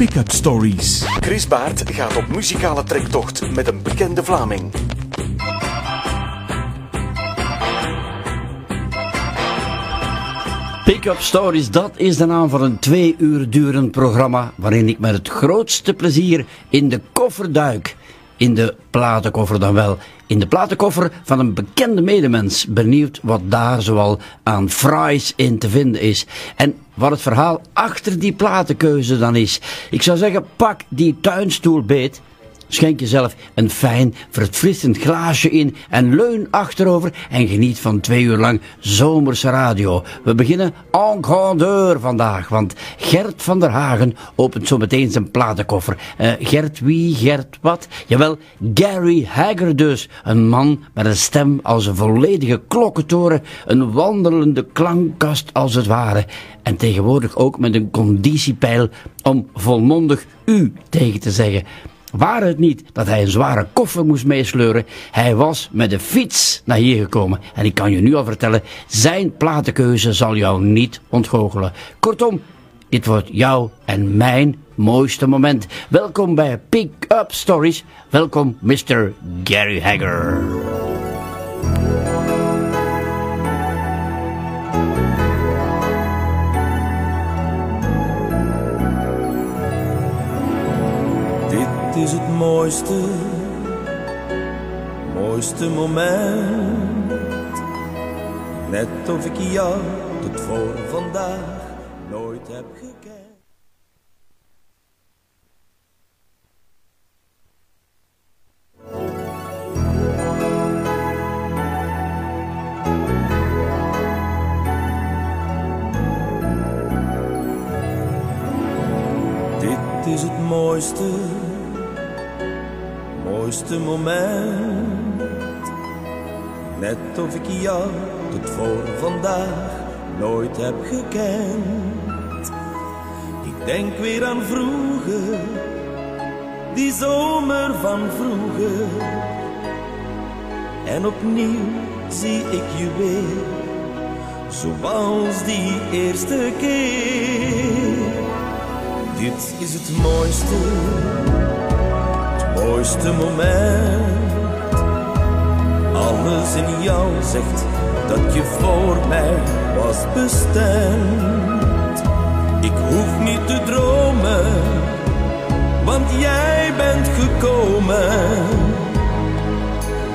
Pick-up Stories. Chris Baart gaat op muzikale trektocht met een bekende Vlaming. Pick-up Stories, dat is de naam van een twee uur durend programma waarin ik met het grootste plezier in de koffer duik. In de platenkoffer dan wel. In de platenkoffer van een bekende medemens. Benieuwd wat daar zoal aan fries in te vinden is. En wat het verhaal achter die platenkeuze dan is. Ik zou zeggen, pak die tuinstoel beet Schenk jezelf een fijn, verfrissend glaasje in en leun achterover en geniet van twee uur lang zomerse radio. We beginnen en grandeur vandaag, want Gert van der Hagen opent zo meteen zijn platenkoffer. Uh, Gert wie, Gert wat? Jawel, Gary Hagger dus. Een man met een stem als een volledige klokkentoren, een wandelende klankkast als het ware. En tegenwoordig ook met een conditiepeil om volmondig u tegen te zeggen. Waar het niet dat hij een zware koffer moest meesleuren, hij was met de fiets naar hier gekomen. En ik kan je nu al vertellen, zijn platenkeuze zal jou niet ontgoochelen. Kortom, dit wordt jouw en mijn mooiste moment. Welkom bij Pick Up Stories. Welkom, Mr. Gary Hagger. Is het mooiste, mooiste moment. Net of ik jou tot voor vandaag nooit heb gekend. Dit is het mooiste mooiste moment. Net of ik jou tot voor vandaag nooit heb gekend. Ik denk weer aan vroeger, die zomer van vroeger. En opnieuw zie ik je weer, zoals die eerste keer. Dit is het mooiste mooiste moment. Alles in jou zegt dat je voor mij was bestemd. Ik hoef niet te dromen, want jij bent gekomen.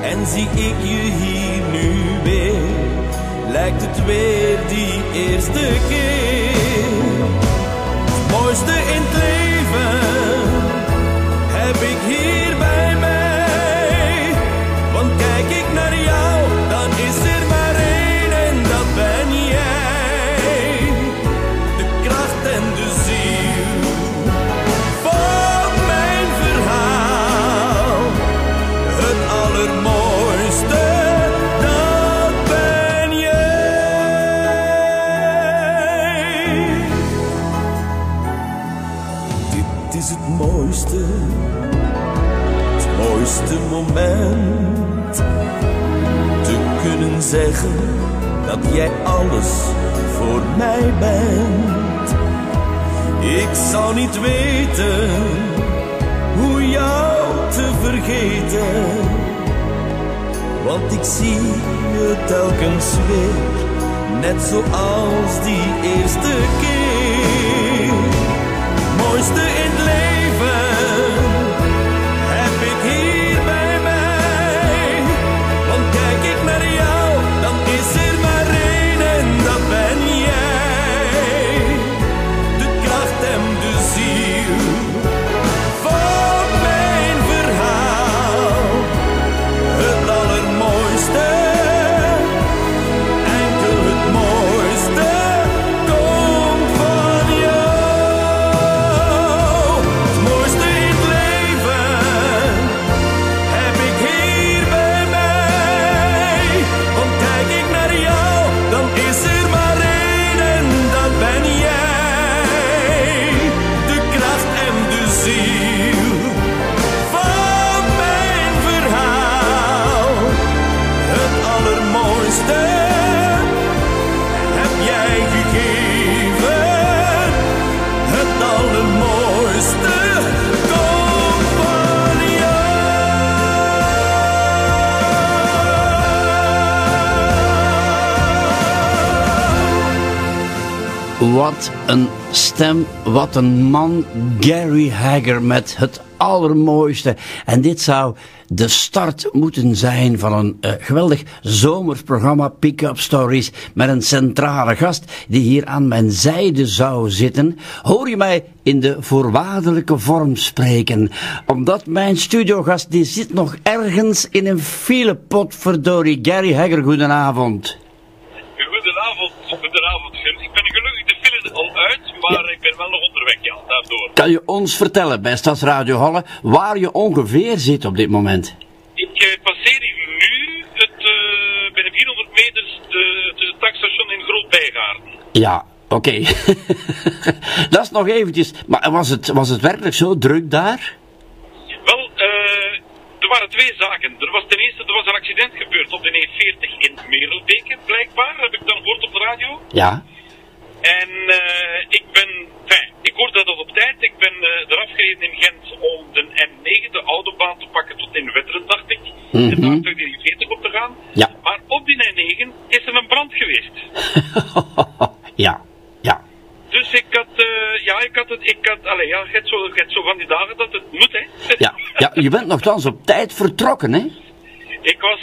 En zie ik je hier nu weer, lijkt het weer die eerste keer. Het mooiste in het leven heb ik hier het mooiste moment te kunnen zeggen dat jij alles voor mij bent. Ik zou niet weten hoe jou te vergeten, want ik zie je telkens weer, net zoals die eerste keer. Mooiste in het leven Wat een stem, wat een man, Gary Hagger met het allermooiste. En dit zou de start moeten zijn van een uh, geweldig zomersprogramma Pick-up Stories met een centrale gast die hier aan mijn zijde zou zitten. Hoor je mij in de voorwaardelijke vorm spreken? Omdat mijn studiogast die zit nog ergens in een filepot verdorie. Gary Hagger, goedenavond. Goedenavond, goedenavond ben gelukkig de file al uit, maar ik ben wel nog onderweg, ja, daardoor. Kan je ons vertellen bij Stadsradio Halle waar je ongeveer zit op dit moment? Ik uh, passeer nu het, uh, binnen 400 meters de, de takstation in Groot-Bijgaarden. Ja, oké. Dat is nog eventjes. Maar was het, was het werkelijk zo druk daar? Wel, uh, er waren twee zaken. Er was ten eerste er was een accident gebeurd op de E40 in Merelbeke, blijkbaar, heb ik dan gehoord op de radio. Ja. En uh, ik ben, enfin, ik hoorde dat op tijd. Ik ben uh, eraf gereden in Gent om de M9, de autobaan, te pakken tot in Wetteren, dacht ik. Mm -hmm. En daar terug de E40 op te gaan. Ja. Maar op die N9 is er een brand geweest. ja, ja. Dus ik had, uh, ja, ik had het, ik had, allee, ja, het zo, het zo van die dagen dat het moet, hè. Ja, ja je bent nogthans op tijd vertrokken, hè? Ik was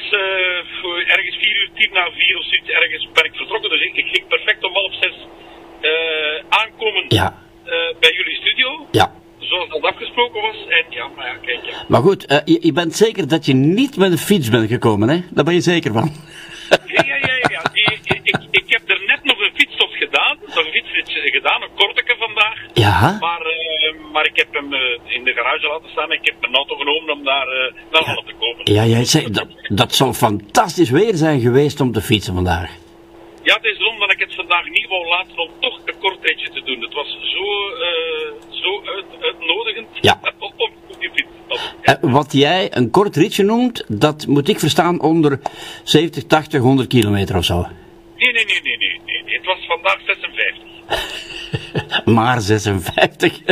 ergens vier uur, tien na vier of zoiets, ergens ben ik vertrokken. Dus ik, ik ging perfect om half zes uh, aankomen ja. uh, bij jullie studio. Ja. Zoals dat afgesproken was. En ja, maar ja, kijk. Ja. Maar goed, uh, je, je, bent zeker dat je niet met een fiets bent gekomen, hè? Daar ben je zeker van. ja, ja, ja. ja. Ik, ik, ik heb er net nog een fietstocht gedaan. Een fietsrit gedaan, een korteke vandaag. Ja. Maar, maar ik heb hem in de garage laten staan. Ik heb mijn auto genomen om naar, naar Halle te komen. Ja, jij zei, dat, dat zal fantastisch weer zijn geweest om te fietsen vandaag. Ja, het is erom dat ik het vandaag niet wou laten om toch te doen. Het was zo, uh, zo uit, uitnodigend ja. om op die fiets. Uh, wat jij een kort ritje noemt, dat moet ik verstaan onder 70, 80, 100 kilometer of zo. Nee, nee, nee. nee, nee. Het was vandaag 56. maar 56.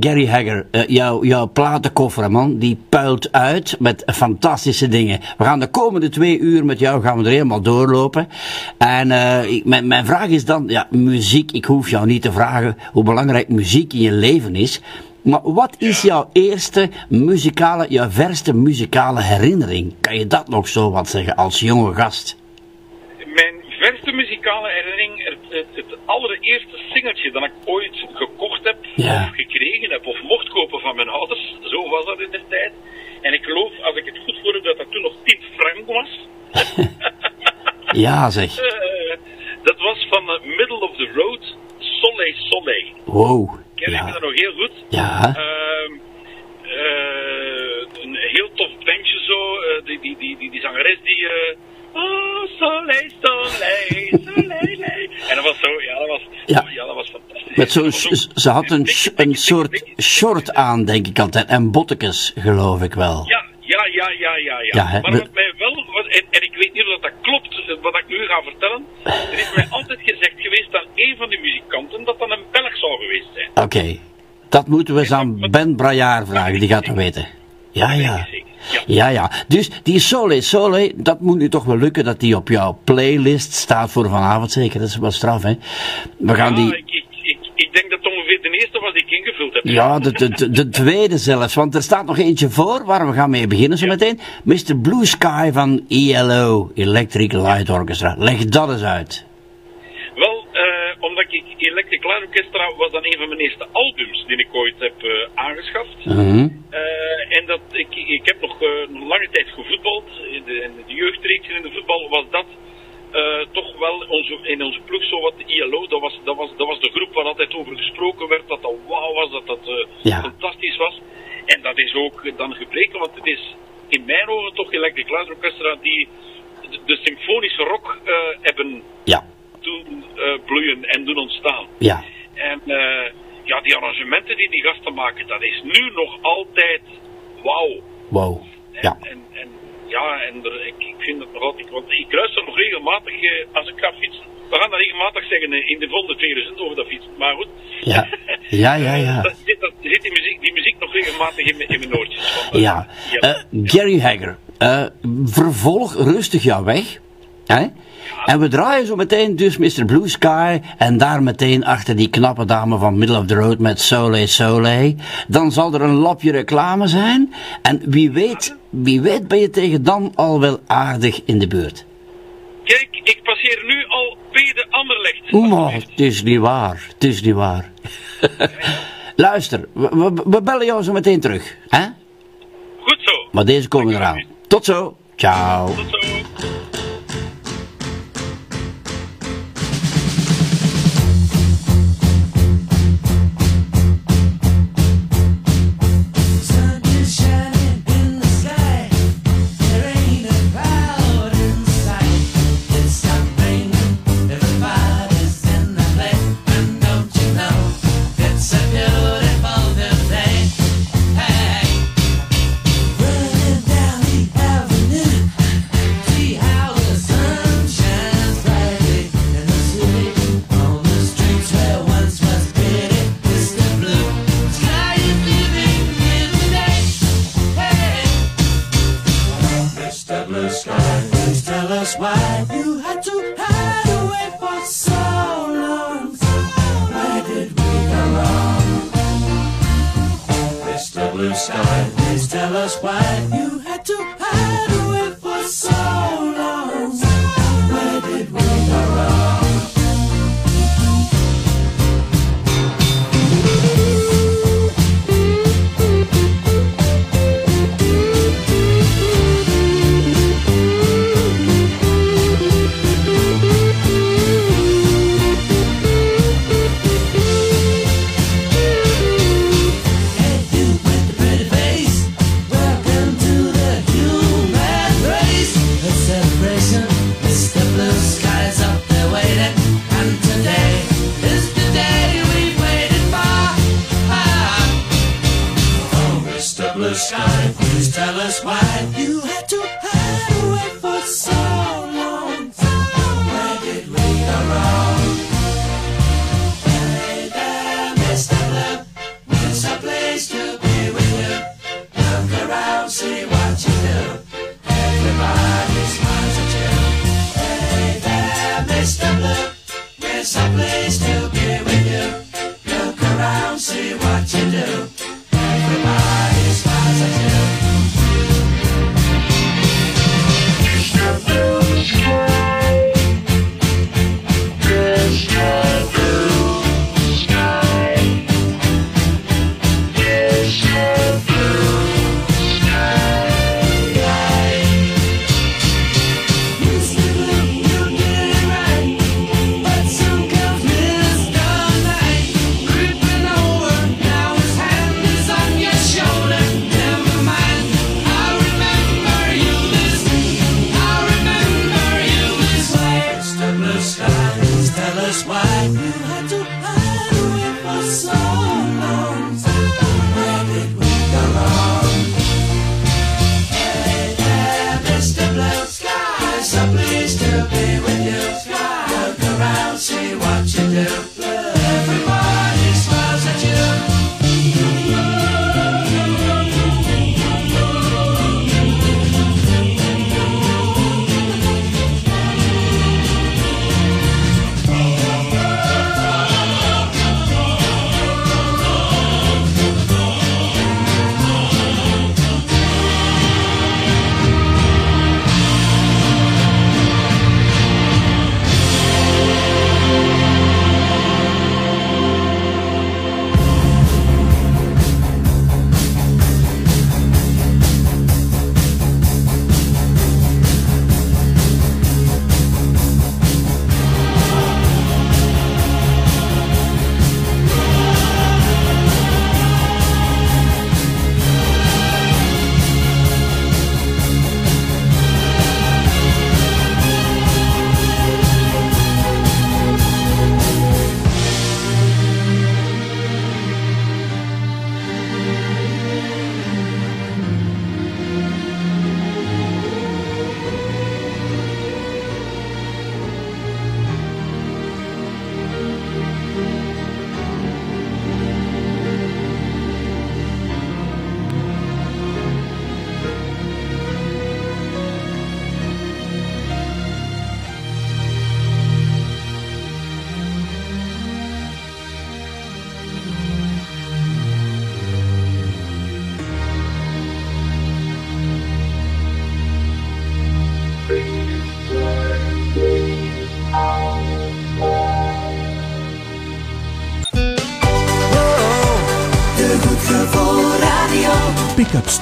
Gary Hagger, uh, jouw, platenkoffer, man, die puilt uit met fantastische dingen. We gaan de komende twee uur met jou gaan we er helemaal doorlopen. En uh, ik, mijn, mijn vraag is dan, ja, muziek, ik hoef jou niet te vragen hoe belangrijk muziek in je leven is. Maar wat is jouw eerste muzikale, jouw verste muzikale herinnering? Kan je dat nog zo wat zeggen als jonge gast? Verste muzikale herinnering, het, het, het allereerste singeltje dat ik ooit gekocht heb, ja. of gekregen heb, of mocht kopen van mijn ouders, zo was dat in de tijd. En ik geloof, als ik het goed hoorde, dat dat toen nog 10 frank was. ja, zeg. Uh, dat was van uh, Middle of the Road, Soleil Soleil. Wow. Ken ja. ik dat nog heel goed? Ja. Uh, een heel tof bandje zo, die, die, die, die, die zangeres die... Oh, soleil, soleil, soleil. En dat was zo, ja, dat was, ja. ja dat was fantastisch. Met zo'n, ze had een, een soort short aan, denk ik altijd, en bottekes, geloof ik wel. Ja, ja, ja, ja, ja. ja. ja hè, maar wat mij wel, en, en ik weet niet of dat klopt, wat ik nu ga vertellen. Er is mij altijd gezegd geweest dat een van de muzikanten, dat dan een Belg zou geweest zijn. Oké, okay. dat moeten we eens aan Ben Braillard vragen, die gaat het weten. Ja, ja. Ja. ja, ja. Dus die Sole Sole, dat moet nu toch wel lukken dat die op jouw playlist staat voor vanavond. Zeker, dat is wel straf, hè. We gaan die... ik, ik, ik, ik denk dat het ongeveer de eerste was die ik ingevuld heb. Ja, de, de, de, de tweede zelfs. Want er staat nog eentje voor waar we gaan mee beginnen zo meteen. Mr. Blue Sky van ELO, Electric Light Orchestra. Leg dat eens uit. Electric Light Orchestra was dan een van mijn eerste albums die ik ooit heb uh, aangeschaft. Uh -huh. uh, en dat, ik, ik heb nog een lange tijd gevoetbald. In de, in de jeugdreeksen in de voetbal was dat toch wel onze, in onze ploeg zo wat de ILO. Dat was, dat, was, dat was de groep waar altijd over gesproken werd. Dat dat wauw was, dat dat ja. fantastisch was. En dat is ook dan gebleken, want het is in mijn ogen toch Electric Light Orchestra die de, de symfonische rock hebben ja doen uh, bloeien en doen ontstaan. Ja. En uh, ja, die arrangementen die die gasten maken, dat is nu nog altijd wauw. Wow. Ja. En, en, ja, en er, ik, ik vind het nog altijd, want ik luister nog regelmatig uh, als ik ga fietsen. We gaan dat regelmatig zeggen in de volgende twee uur over dat fietsen, maar goed. Ja, ja, ja. ja. dat, zit, dat, zit die, muziek, die muziek nog regelmatig in, in mijn oortjes. Ja. Gary Hagger, vervolg rustig jouw weg. Hè? En we draaien zo meteen dus Mr. Blue Sky en daar meteen achter die knappe dame van Middle of the Road met Soleil Sole. Dan zal er een lapje reclame zijn en wie weet, wie weet ben je tegen dan al wel aardig in de buurt. Kijk, ik passeer nu al bij de Anderlecht. Maar het is niet waar, het is niet waar. Luister, we, bellen jou zo meteen terug, hè? Goed zo. Maar deze komen eraan. Tot zo. Ciao. Tot zo.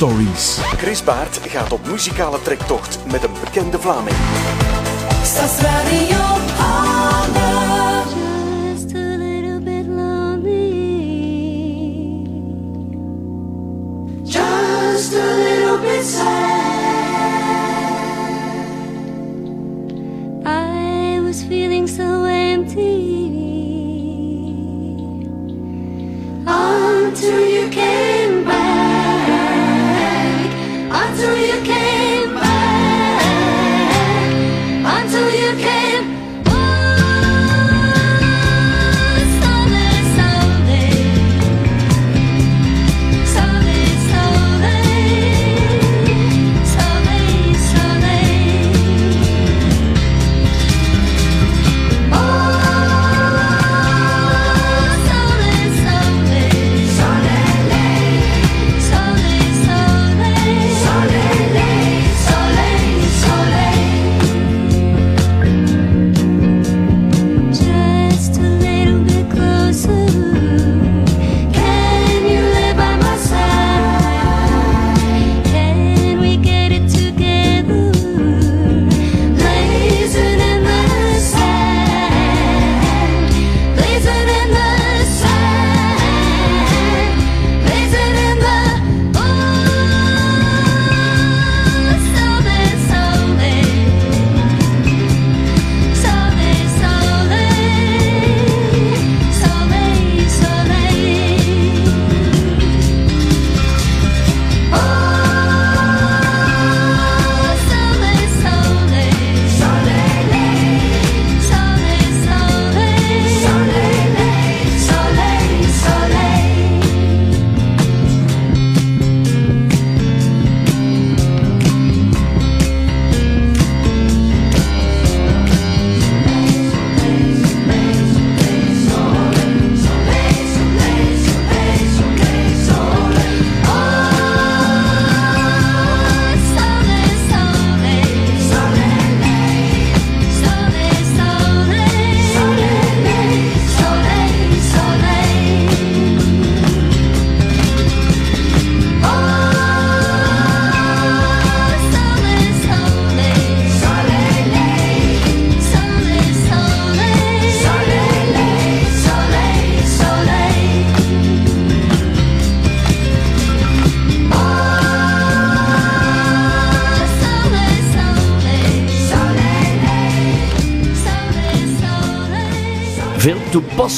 Stories. Chris Baert gaat op muzikale trektocht met een bekende Vlaming. Stadsradio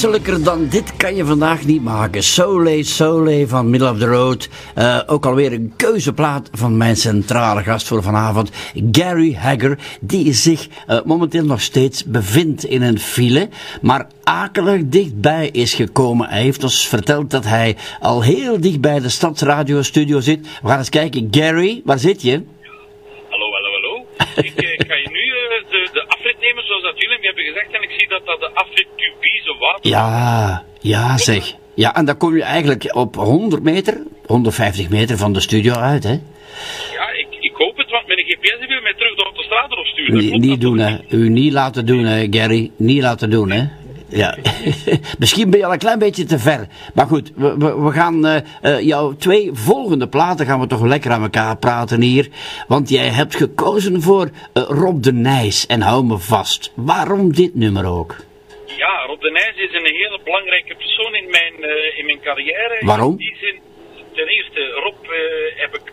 toepasselijker dan dit kan je vandaag niet maken. Sole Sole van Middle of the Road. Eh, ook alweer een keuzeplaat van mijn centrale gast voor vanavond. Gary Hagger. Die zich eh, momenteel nog steeds bevindt in een file. Maar akelig dichtbij is gekomen. Hij heeft ons verteld dat hij al heel dicht bij de stadsradiostudio zit. We gaan eens kijken. Gary, waar zit je? Hallo, hallo, hallo. ik eh, je nu eh, de, de afrit me hebben gezegd. En ik zie dat dat de Tubi zo was. Ja, ja zeg. Ja, en dan kom je eigenlijk op 100 meter, 150 meter van de studio uit, hè? Ja, ik, ik hoop het, want mijn GPS wil mij terug de autostrade opsturen. Dat Niet, doen, hè. U niet laten doen, hè, Gary. Niet laten doen, hè. Ja. Misschien ben je al een klein beetje te ver. Maar goed, we, we, we gaan eh, eh, jouw twee volgende platen gaan we toch lekker aan elkaar praten hier. Want jij hebt gekozen voor eh, Rob de Nijs en hou me vast. Waarom dit nummer ook? Ja, Rob de Nijs is een hele belangrijke persoon in mijn, in mijn carrière. Waarom? In die zin, ten eerste, Rob heb ik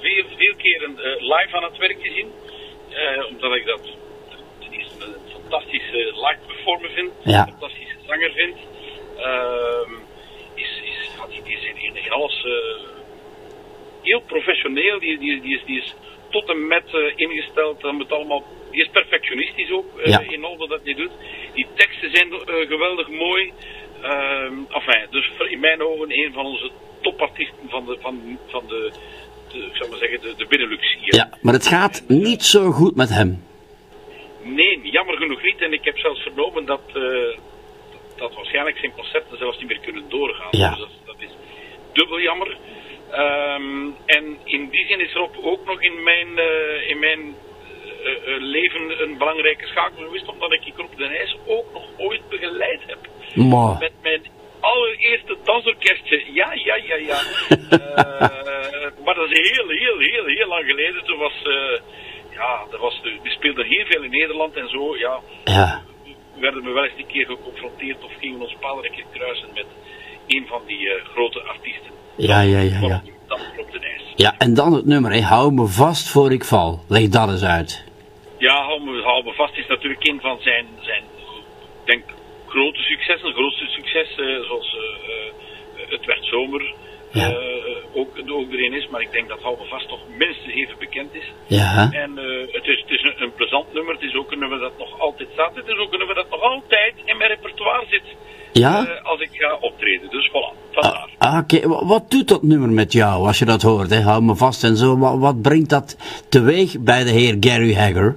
veel, veel keren live aan het werk gezien. Omdat ik dat fantastische live performer vind. Ja. Een fantastische zanger vind. Ehm, is, is, ja, die, die is in, alles eh, heel professioneel. Die, die, die, is, die is tot en met eh, ingesteld. om het allemaal, die is perfectionistisch ook eh, Ja. in al wat hij doet. Die teksten zijn geweldig mooi. Ehm enfin, dus voor- in mijn ogen een van onze topartiesten van de, van, van de, de, ik zou maar zeggen, de, de Benelux hier. Ja, maar het gaat niet zo goed met hem. Nee, jammer genoeg niet. En ik heb zelfs vernomen dat, eh, dat waarschijnlijk zijn concerten zelfs niet meer kunnen doorgaan. Ja. Dus dat, dat is dubbel jammer. Ehm, en in die zin is Rob ook nog in mijn, eh, in mijn eh, leven een belangrijke schakel geweest, omdat ik Rob de Nijs ook nog ooit begeleid heb. Maar, Met mijn allereerste dansorkestje. Ja, ja, ja, ja. Eh, heel, heel, heel, heel lang geleden. Toen was, ja, er was, we speelden heel veel in Nederland en zo. Ja, Ja. werden we wel eens een keer geconfronteerd of gingen we ons paal een keer kruisen met een van die eh, grote artiesten. Ja, ja, ja, ja. Dat op de ijs. Ja, en dan het nummer, hè. hou me vast voor ik val. Leg dat eens uit. Ja, hou me, hou me vast is natuurlijk een van zijn, zijn denk, grote successen. grootste succes, eh, zoals eh, Het werd zomer Ja. eh, ook, ook erin is. Maar ik denk dat Hou me vast toch minstens even bekend is. Ja, En eh, het is, het is een, een plezant nummer. Het is ook een nummer dat nog altijd staat. Het is ook een nummer dat nog altijd in mijn repertoire zit. Ja? eh, als ik ga optreden. Dus voilà, vandaar. Ah, Oké, Wa- wat doet dat nummer met jou als je dat hoort? Hè? Hou me vast en zo. Wat, wat brengt dat teweeg bij de heer Gary Hagger?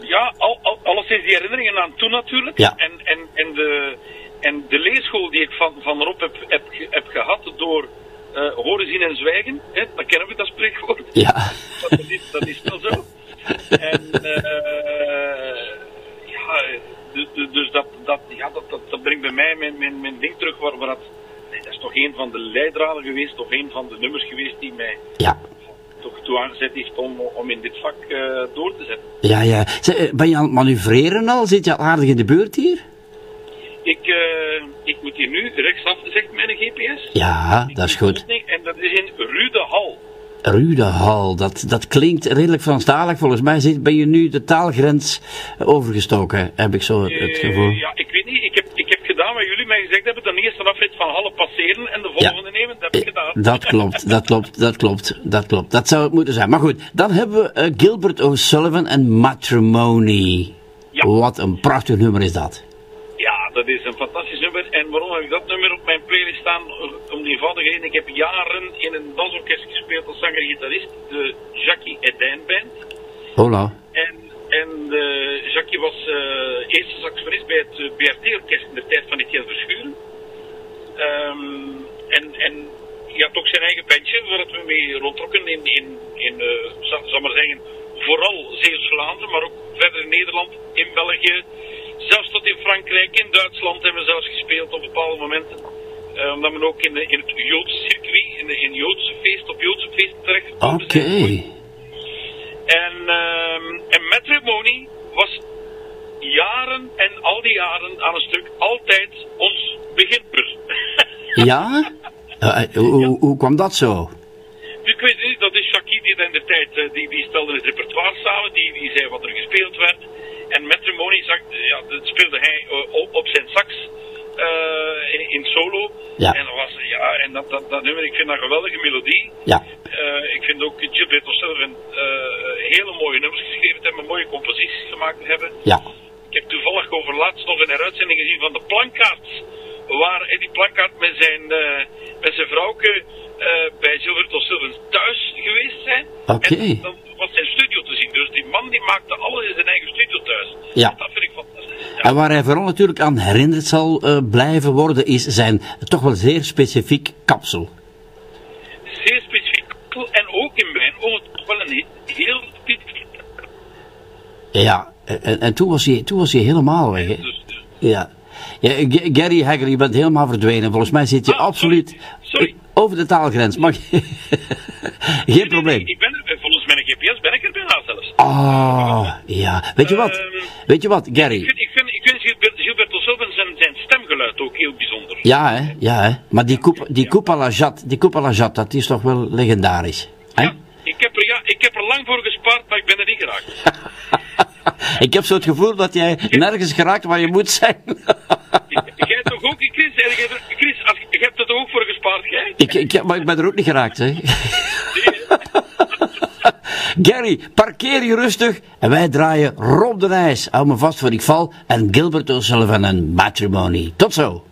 Ja, al, al, alleszins die herinneringen aan toen natuurlijk. Ja. En, en, en, de, en de leeschool die ik van, van erop heb, heb, heb gehad door eh, horen, zien en zwijgen. Hè, dat kennen we, dat spreekwoord. Ja, Dat is, dat is wel zo. En eh, ja, dus, dat, dat, ja, dat, dat, dat brengt bij mij mijn, mijn, mijn ding terug waar, waar dat... Nee, dat is toch een van de leidraden geweest, toch een van de nummers geweest die mij ja. toch toe aangezet heeft om, om in dit vak eh, door te zetten. Ja, ja. Zeg, Ben je aan het manoeuvreren al? Zit je al aardig in de buurt hier? Ik, eh, ik moet hier nu rechtsaf, zegt mijn GPS. Ja, Ik dat is goed. En dat is in Rudehal. Rudehal, dat, dat klinkt redelijk Franstalig. Volgens mij zit, ben je nu de taalgrens overgestoken, heb ik zo het, Eh, gevoel. ja, ik weet niet. Ik heb, ik heb gedaan wat jullie mij gezegd hebben. De eerste afrit van Halle passeren en de volgende nemen. Dat heb ik gedaan. Dat klopt, dat klopt, dat klopt, dat klopt. Dat zou het moeten zijn. Maar goed, dan hebben we eh, Gilbert O'Sullivan en Matrimony. Ja. Wat een prachtig nummer is dat. Ja, dat is een fantastisch nummer. En waarom heb ik dat nummer op mijn playlist staan? Om die eenvoudige reden. Ik heb jaren in een dansorkest gespeeld als zanger-gitarist. De Jackie Edijn Band. Hola. En, en eh, Jackie was eh, eerste saxofonist bij het eh, BRT-orkest in de tijd van Etienne Verschuren. Ehm, en, en hij had ook zijn eigen bandje waar we mee rondtrokken in, in, in eh, zal, zal maar zeggen, vooral Zeeuws-Vlaanderen, maar ook verder in Nederland, in België, zelfs tot in Frankrijk, in Duitsland hebben we zelfs gespeeld op bepaalde momenten. Eh, omdat we ook in, de- in het Joodse circuit, in, de, in Joodse feest, op Joodse feesten terecht Oké. en, ehm en Matrimony was jaren en al die jaren aan een stuk altijd ons beginpunt. Ja? Eh, eh, hoe, hoe, hoe kwam dat zo? ik weet niet, dat is Shaki die in de tijd, eh, die, die stelde het repertoire samen, die, die zei wat er gespeeld werd. En Matrimony zag, ja, dat speelde hij eh, op, op zijn sax eh, in, in solo. Ja. En dat was, ja, en dat, dat, dat nummer, ik vind dat een geweldige melodie. Ja. Eh, ik vind ook Gilbert O'Sullivan eh hele mooie nummers geschreven hebben, mooie composities gemaakt hebben. Ja. Ik heb toevallig over laatst nog een heruitzending gezien van de plankaart. Waar Eddie Plankaart met zijn, met zijn vrouwke eh, bij Gilbert O'Sullivan thuis geweest zijn. Oké. En dan was zijn studio te zien. Dus die man die maakte alles in zijn eigen studio thuis. Ja. Dat vind ik fantastisch. Ja. En waar hij vooral natuurlijk aan herinnerd zal eh, blijven worden, is zijn toch wel zeer specifiek kapsel. Zeer specifiek. En ook in mijn ogen toch wel een he- heel specifiek. Ja, en, en toen, was hij, toen was hij helemaal weg. Hè? Dus, dus- Ja. ja Gary Hagger, je bent helemaal verdwenen. Volgens mij zit je Ah, absoluut sorry. Sorry. Over de taalgrens. Maar geen probleem. Ik ben er, volgens mijn GPS ben ik er bijna zelfs. Ah, ja. Weet je wat? Ehm, Weet je wat, Ik Gary? vind, ik vind, ik vind Gilbert, zijn, zijn stemgeluid ook heel bijzonder. Ja, hè? Ja, hè? Maar die coupe, die coupe à la Jat, die coupe à la Jat, dat is toch wel legendarisch. Hè? Ja, ik, heb er, ja, ik heb er lang voor gespaard, maar ik ben er niet geraakt. Ik heb zo het gevoel dat jij nergens geraakt waar je moet zijn. Jij toch ook, Chris, je hebt er toch ook voor gespaard, jij? ik, ik, maar ik ben er ook niet geraakt, hè? Gary, parkeer je rustig en wij draaien Rob de Nijs. Hou me vast voor ik val en Gilbert O'Sullivan en Matrimony. Tot zo.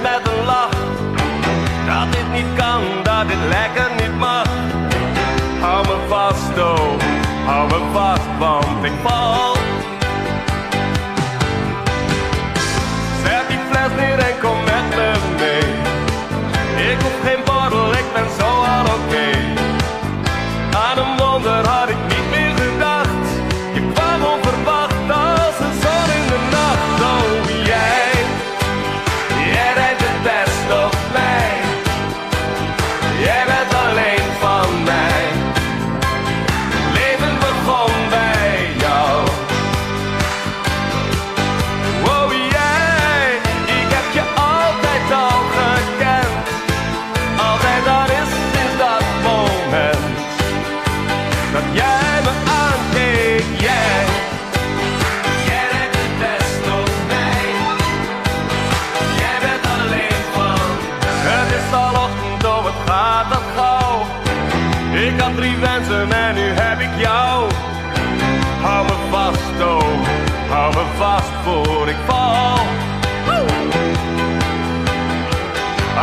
Met een lach dat dit niet kan, dat dit lekker niet mag. Hou me vast, oh, hou me vast, want ik val.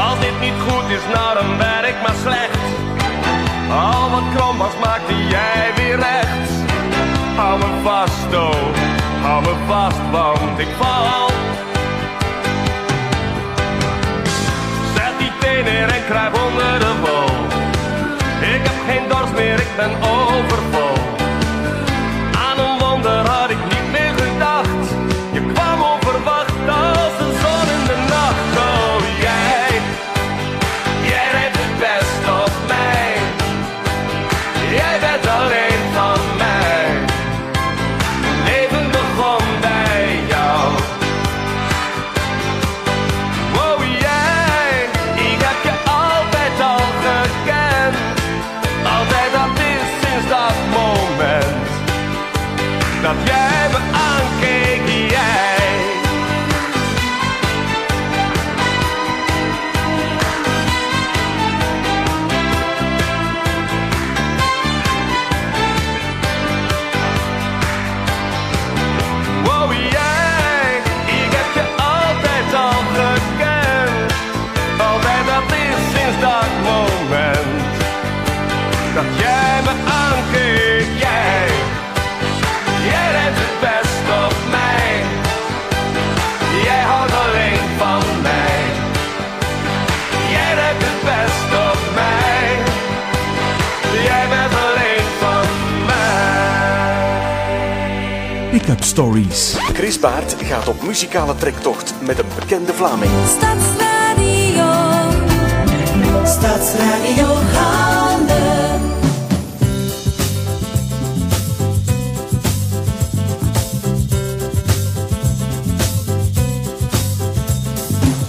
Als dit niet goed is, nou dan ben maar slecht. Al wat krom was, maakte jij weer recht. Hou me vast, oh, hou me vast, want ik val. Zet die teen neer en kruip onder de wol. Ik heb geen dorst meer, ik ben overvol. Baart gaat op muzikale trektocht met een bekende Vlaming. Stadsradio. Stadsradio Handen.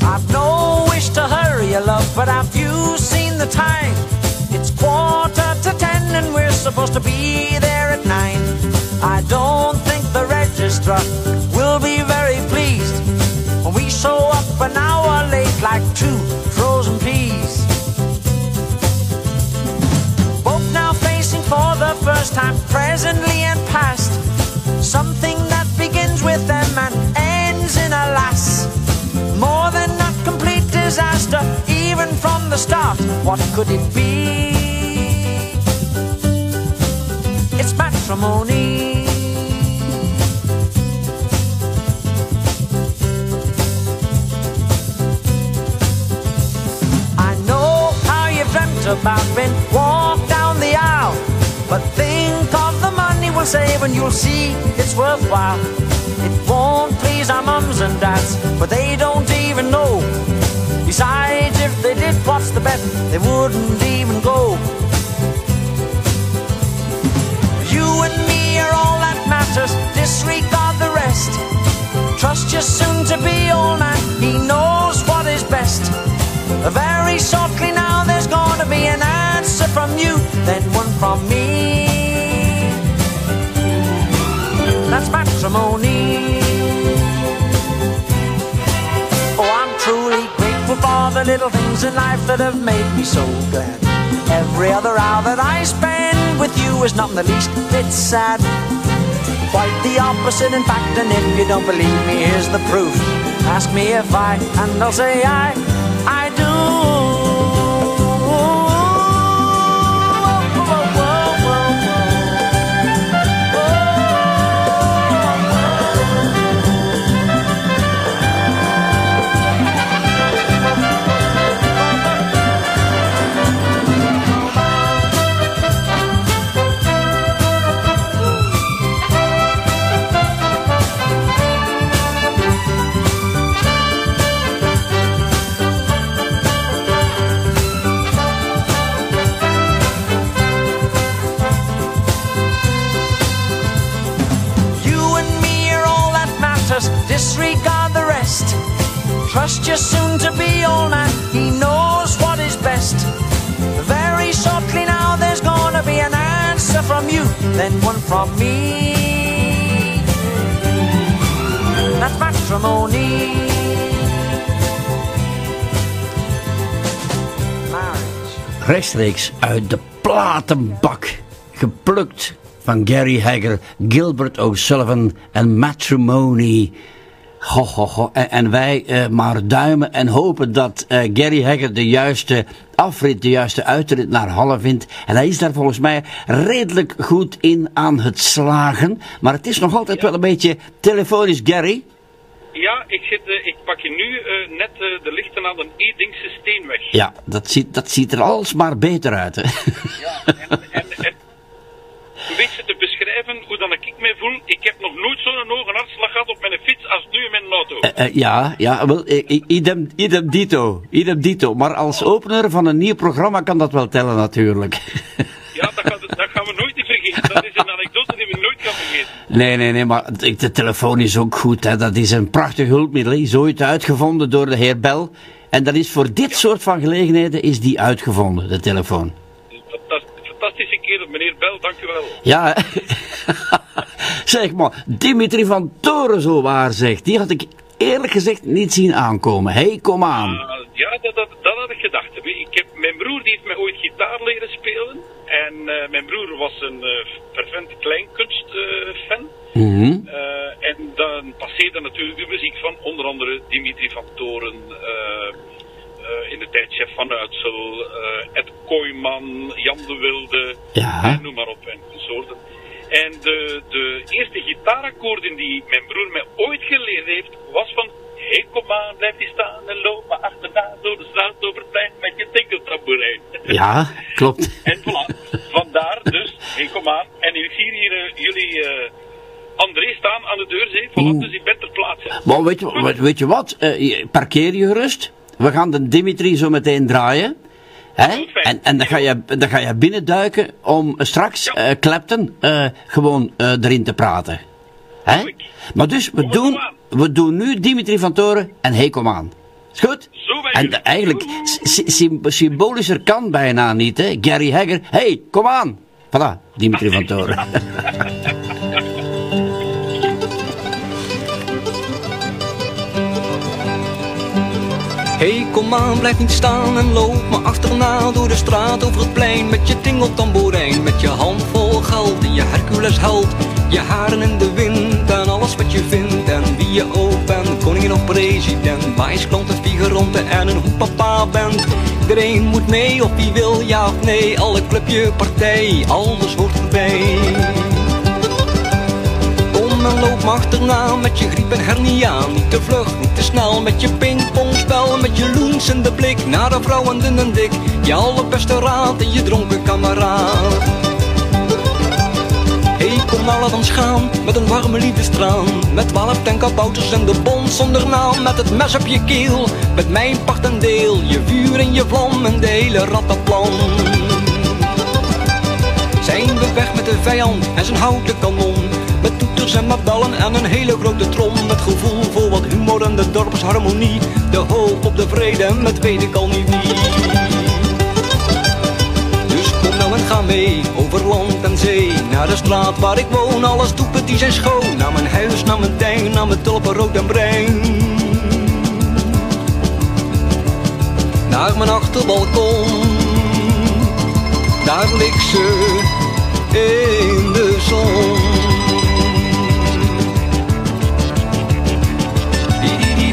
I've no wish to hurry you, love, but have you seen the time? It's quarter to ten and we're supposed to be there at nine. I don't think the registrar like two frozen peas. Both now facing for the first time, presently and past. Something that begins with them and ends in a lass. More than a complete disaster, even from the start. What could it be? It's matrimony. About being walked down the aisle. But think of the money we'll save and you'll see it's worthwhile. It won't please our mums and dads, but they don't even know. Besides, if they did, what's the bet? They wouldn't even go. You and me are all that matters, disregard the rest. Trust your soon to be old man, he knows what is best. Very shortly now, gonna be an answer from you, then one from me. That's matrimony. Oh, I'm truly grateful for the little things in life that have made me so glad. Every other hour that I spend with you is not in the least bit sad. Quite the opposite, in fact, and if you don't believe me, here's the proof. Ask me if I, and I'll say I Trust your soon to be old man. He knows what is best. Very shortly now, there's gonna be an answer from you, then one from me. That's matrimony. Rechtstreeks uit de platenbak. Geplukt van Gary Hagger, Gilbert O'Sullivan en Matrimony. Ho, ho, ho. En, en wij eh, maar duimen en hopen dat eh, Gary Hagger de juiste afrit, de juiste uitrit naar Halle vindt. En hij is daar volgens mij redelijk goed in aan het slagen. Maar het is nog altijd wel een beetje telefonisch, Gary. Ja, ik, zit, eh, ik pak je nu net de lichten aan de Edingse Steenweg. Ja, dat ziet, dat ziet er alsmaar beter uit. Hè? Ja, en, en, en een beetje te beschrijven hoe dan ik me voel. Ik heb nog nooit zo'n hoge hartslag gehad op mijn fiets als nu in mijn auto. Eh, eh, ja, ja wel, eh, idem, idem dito, idem dito. Maar als opener van een nieuw programma kan dat wel tellen natuurlijk. Ja, dat, gaat, dat gaan we nooit niet vergeten. Dat is een anekdote die we nooit gaan vergeten. Nee, nee, nee, maar de telefoon is ook goed. Hè. Dat is een prachtig hulpmiddel. Die is ooit uitgevonden door de heer Bell. En dat is voor dit soort van gelegenheden is die uitgevonden, de telefoon. Meneer Bel, dank u wel. Ja, zeg maar, Dimitri van Toren zo waar zegt. Die had ik eerlijk gezegd niet zien aankomen. Hé, hey, kom aan. Ah, ja, dat, dat, dat had ik gedacht. Ik heb, mijn broer die heeft mij ooit gitaar leren spelen. En eh, mijn broer was een eh fervent kleinkunstfan. Eh, en dan passeerde natuurlijk de muziek van onder andere Dimitri van Toren, in de tijd Chef van Uitsel, eh, Ed Kooijman, Jan de Wilde, Ja. en noem maar op en soorten. En de, de eerste gitaarakkoorden die mijn broer mij ooit geleerd heeft, was van Hé, kom aan, blijf die staan en loop maar achterna door de straat over het plein met je tinkeltamboerijn. Ja, klopt. En voilà, vandaar dus, hé, kom aan. En ik zie hier eh, jullie eh, André staan aan de deur, zeg. Voilà, dus ik ben ter plaatse. Maar weet je, weet, je wat? Eh, je- parkeer je gerust. We gaan de Dimitri zo meteen draaien. Hè? En, en dan, ga je, dan ga je binnenduiken om straks Ja. eh Clapton eh, gewoon eh, erin te praten. Hè? Maar dus, we doen, we doen nu Dimitri van Toren en hey, kom aan. Is goed? En eigenlijk, sy- sy- symbolischer kan bijna niet, hè? Gary Hagger, hey, kom aan. Voilà, Dimitri van Toren. Hey, kom aan, blijf niet staan en loop me achterna door de straat over het plein met je tingeltamboerijn, met je hand vol geld en je Hercules held, je haren in de wind en alles wat je vindt en wie je ook bent, koningin of president, wijsklant en figuranten en een papa bent. Iedereen moet mee of wie wil ja of nee, alle clubje, partij, alles hoort erbij. En loop me achterna met je griep en hernia. Niet te vlug, niet te snel met je pingpongspel Met je loens in de blik naar de vrouw en dun en dik. Je allerbeste raad en je dronken kameraad. Hey, kom nou laat gaan met een warme liefdestraan. Met twaalf tenkabouters en de bond zonder naam. Met het mes op je keel, met mijn part en deel. Je vuur en je vlam en de hele rattenplan weg met de vijand en zijn houten kanon. Met toeters en met ballen en een hele grote trom. Met gevoel voor wat humor en de dorpsharmonie. De hoop op de vrede met weet ik al niet wie. Dus kom nou en ga mee over land en zee. Naar de straat waar ik woon, alles doet die zijn schoon. Naar mijn huis, naar mijn tuin, naar mijn tulpen rood en bruin. Naar mijn achterbalkon. Daar ligt ze in de zon.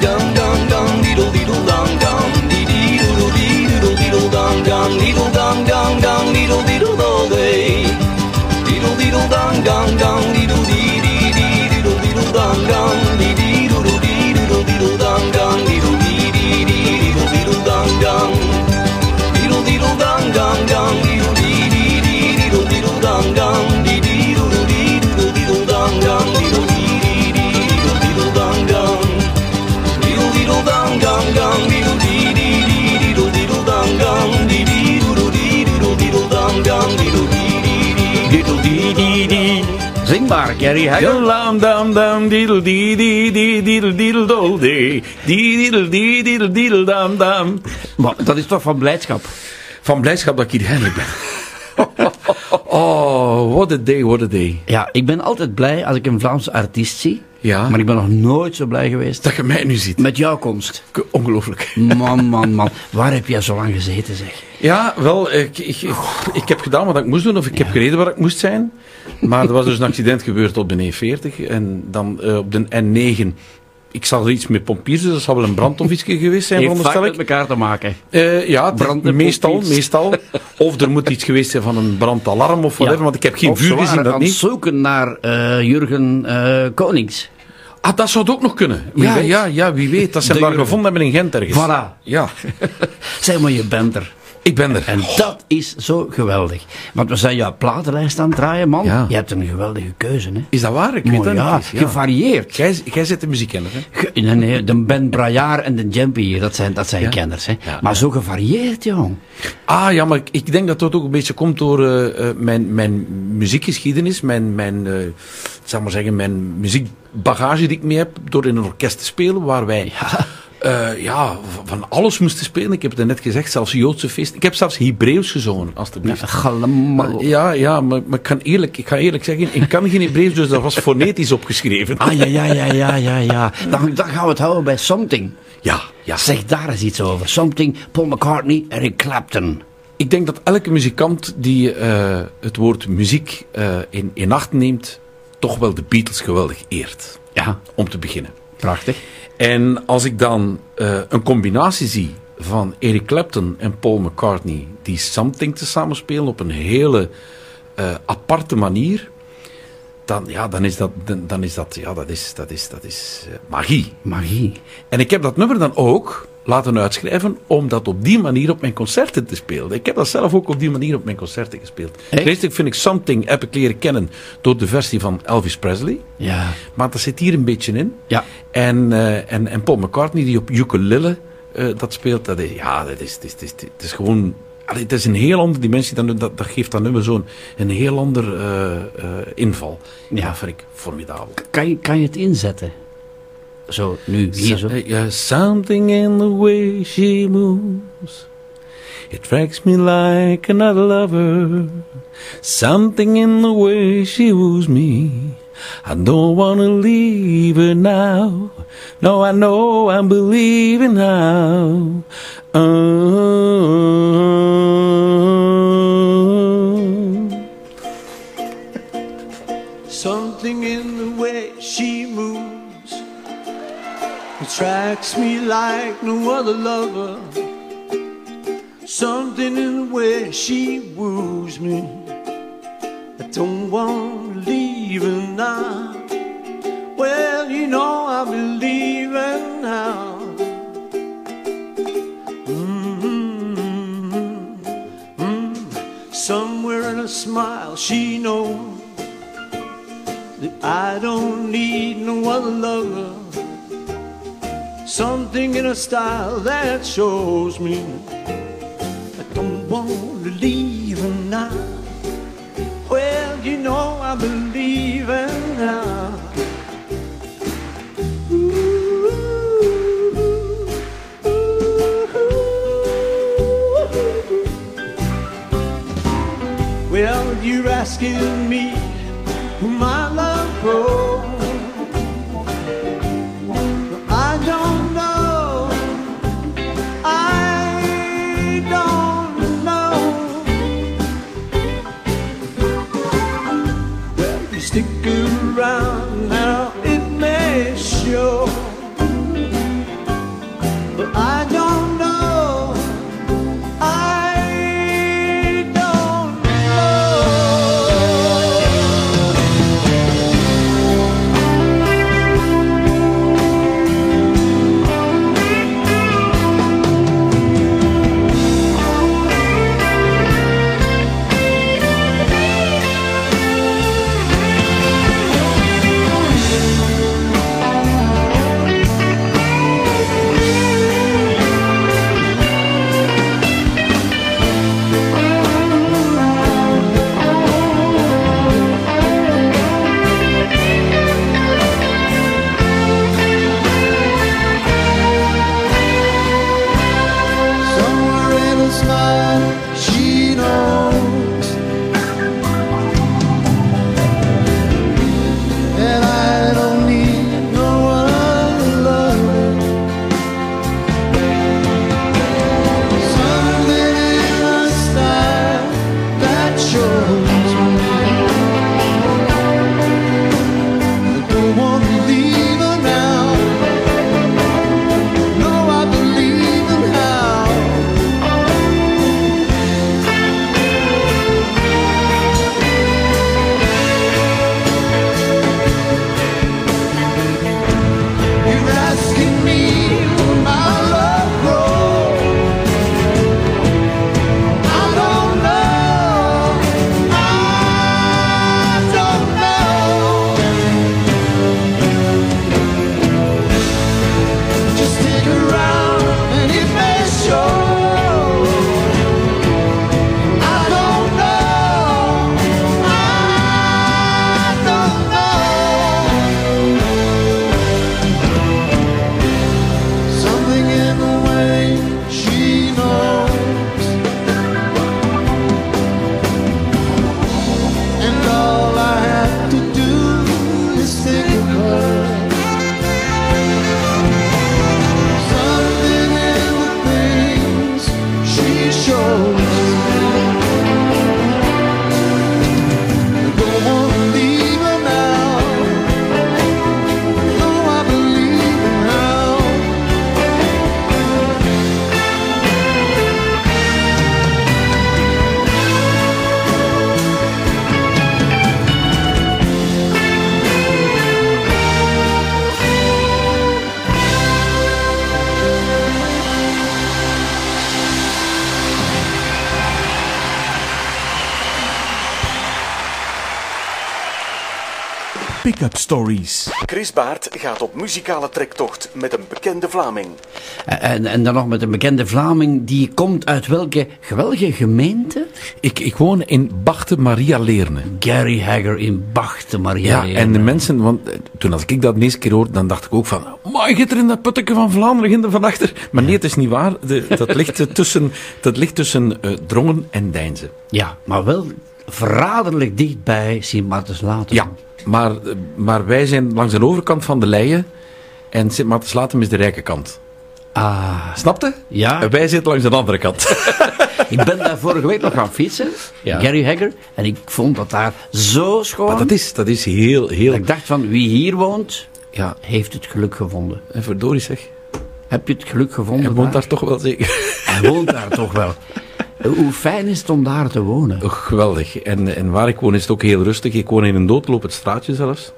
Dang dang dang diddle diddle dang dang dee dee doodle dee doodle diddle dang dang diddle dang dang dang diddle diddle all day. Diddle diddle dang dang dang diddle dee dee dee diddle diddle dang dang maar, Gary Hagel. Dam dam dam diddle dee dee dee diddle diddle dol dee. Dee diddle dee diddle diddle dam dam. Maar dat is toch van blijdschap? Van blijdschap dat ik hier eindelijk ben. Oh, what a day, what a day. Ja, ik ben altijd blij als ik een Vlaamse artiest zie. Ja. Maar ik ben nog nooit zo blij geweest Dat je mij nu ziet. met jouw komst. Ongelooflijk. Man, man, man. Waar heb jij zo lang gezeten, zeg? Ja, wel, ik, ik, ik, ik heb gedaan wat ik moest doen, of ik heb gereden waar ik moest zijn. Maar er was dus een accident gebeurd op de E40 en dan eh, op de N9. Ik zag er iets met pompiers, dus dat zal wel een brand of iets geweest zijn, Heeft vaak veronderstel met ik. elkaar te maken. Eh, ja, Brand meestal, pompiers. meestal. Of er moet iets geweest zijn van een brandalarm of whatever, Ja. want ik heb geen Of vuur gezien, dat niet. zoeken naar eh, Jurgen eh, Konings. Ah, dat zou het ook nog kunnen. Wie ja, weet. ja, ja, wie weet. Dat ze hem daar gevonden hebben in Gent ergens. Voilà. Ja, Zeg maar, je bent er. Ik ben er. En dat is zo geweldig. Want we zijn jouw platenlijst aan het draaien, man. Ja. Je hebt een geweldige keuze, hè? Is dat waar? Ik weet Mooi, dat ja, niet. eens. gevarieerd. Jij, jij zit de muziekkenner, hè? Ge- Nee, nee, de Ben Braillard en de Jumpy hier, dat zijn, dat zijn Ja. kenners, hè? Maar zo gevarieerd, jong. Ah ja, maar ik, denk dat dat ook een beetje komt door eh, eh, mijn, mijn muziekgeschiedenis, mijn, mijn, zal maar zeggen, mijn muziekbagage die ik mee heb, door in een orkest te spelen, waar wij ja. ja, van alles moesten spelen. Ik heb het net gezegd, zelfs Joodse feest. Ik heb zelfs Hebreeuws gezongen, alstublieft. Galemaal. Ja, ja, maar, maar ik, kan eerlijk, ik ga eerlijk zeggen, ik kan geen Hebreeuws, dus dat was fonetisch opgeschreven. Ah, ja, ja, ja, ja, ja, ja. Dan, dan gaan we het houden bij Something. Ja, ja. Zeg daar eens iets over. Something, Paul McCartney, Eric Clapton. Ik denk dat elke muzikant die eh, het woord muziek eh, in, in acht neemt, toch wel de Beatles geweldig eert. Ja, Om te beginnen. Prachtig. En als ik dan eh, een combinatie zie van Eric Clapton en Paul McCartney, die Something te samenspelen op een hele eh, aparte manier, dan, ja, dan is dat, dan, dan is dat, ja, dat is, dat is, dat is eh, magie. Magie. En ik heb dat nummer dan ook laten uitschrijven om dat op die manier op mijn concerten te spelen. Ik heb dat zelf ook op die manier op mijn concerten gespeeld. Eerst vind ik Something heb ik leren kennen door de versie van Elvis Presley. Ja. Maar dat zit hier een beetje in. Ja. En, eh, en, en Paul McCartney die op ukulele eh, dat speelt, dat is, ja, dat is, het is, het is, gewoon... allee, het is een heel andere dimensie, dan, dat, dat geeft dat nummer zo'n een heel ander eh, inval. Ja, Ja. dat vind ik formidabel. Kan je, kan je het inzetten? Zo, nu, hier zo. So- uh, yeah, something in the way she moves. It strikes me like another lover. Something in the way she woos me. I don't want to leave her now. No, I know I'm believing now. Oh. Attracts me like no other lover. Something in the way she woos me. I don't want to leave her now. Well, you know I'm leaving now. Mm, mm. Somewhere in a smile, she knows that I don't need no other lover. Something in a style that shows me I don't want to leave her now. Well, you know I believe in now. Well, you're asking me who my love for. stick around. Stories. Chris Baart gaat op muzikale trektocht met een bekende Vlaming. En, en dan nog met een bekende Vlaming, die komt uit welke geweldige gemeente? Ik, ik woon in Bachte Maria Leerne. Gary Hagger in Bachten, Maria. Ja, Leerne. en de mensen, want eh, toen als ik dat de eerste keer hoorde, dan dacht ik ook van, maar je er in dat putteke van Vlaanderen in de van achter. Maar nee, het is niet waar. De, dat ligt eh, tussen, dat ligt tussen eh, Drongen en Deinzen. Ja, maar wel verraderlijk dicht bij Sint Maartens Later. Ja, maar, maar wij zijn langs de overkant van de Leien en Sint Maartenslatem is de rijke kant. Ah, Snapte? ja. En wij zitten langs de andere kant. Ik ben daar vorige week nog gaan fietsen, Ja. Gary Hagger, en ik vond dat daar zo schoon. Maar dat is, dat is heel, heel... Ik dacht van, wie hier woont, Ja, heeft het geluk gevonden. en verdorie zeg. Heb je het geluk gevonden? Hij woont daar? daar toch wel zeker. Hij woont daar toch wel. Hoe fijn is het om daar te wonen? Oh, geweldig. En, en waar ik woon is het ook heel rustig. Ik woon in een doodlopend straatje zelfs.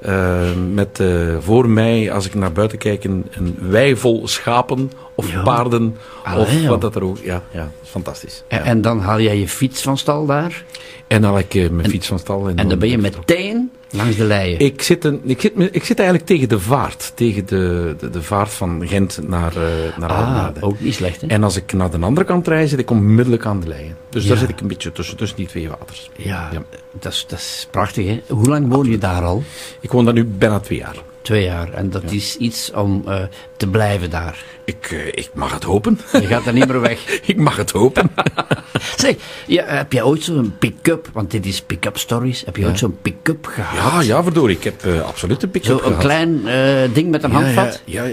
Eh, met eh, voor mij, als ik naar buiten kijk, een, een wei vol schapen of paarden. Allee, of wat dat er ook... Ja, ja, fantastisch. En, Ja. en dan haal jij je fiets van stal daar. En dan haal ik eh, mijn fiets van stal. En dan ben je meteen langs de leien. Ik zit, een, ik, zit, ik zit eigenlijk tegen de vaart. Tegen de, de, de vaart van Gent naar, eh naar ah, ook niet slecht, hè? En als ik naar de andere kant rijd, zit ik onmiddellijk aan de leien. Dus Ja. daar zit ik een beetje tussen, tussen die twee waters. Ja, Ja. Dat, is, dat is prachtig, hè? Hoe lang woon je daar al? Ik woon daar nu bijna twee jaar. Twee jaar. En dat is iets om eh, te blijven daar. Ik, eh, ik mag het hopen. Je gaat er niet meer weg. ik mag het hopen. Zeg, ja, heb jij ooit zo'n pick-up, want dit is pick-up stories, heb je ooit zo'n pick-up gehad? Ja, ja, verdorie. Ik heb eh, absoluut een pick-up Zo'n gehad. klein eh, ding met een Ja, handvat? Ja,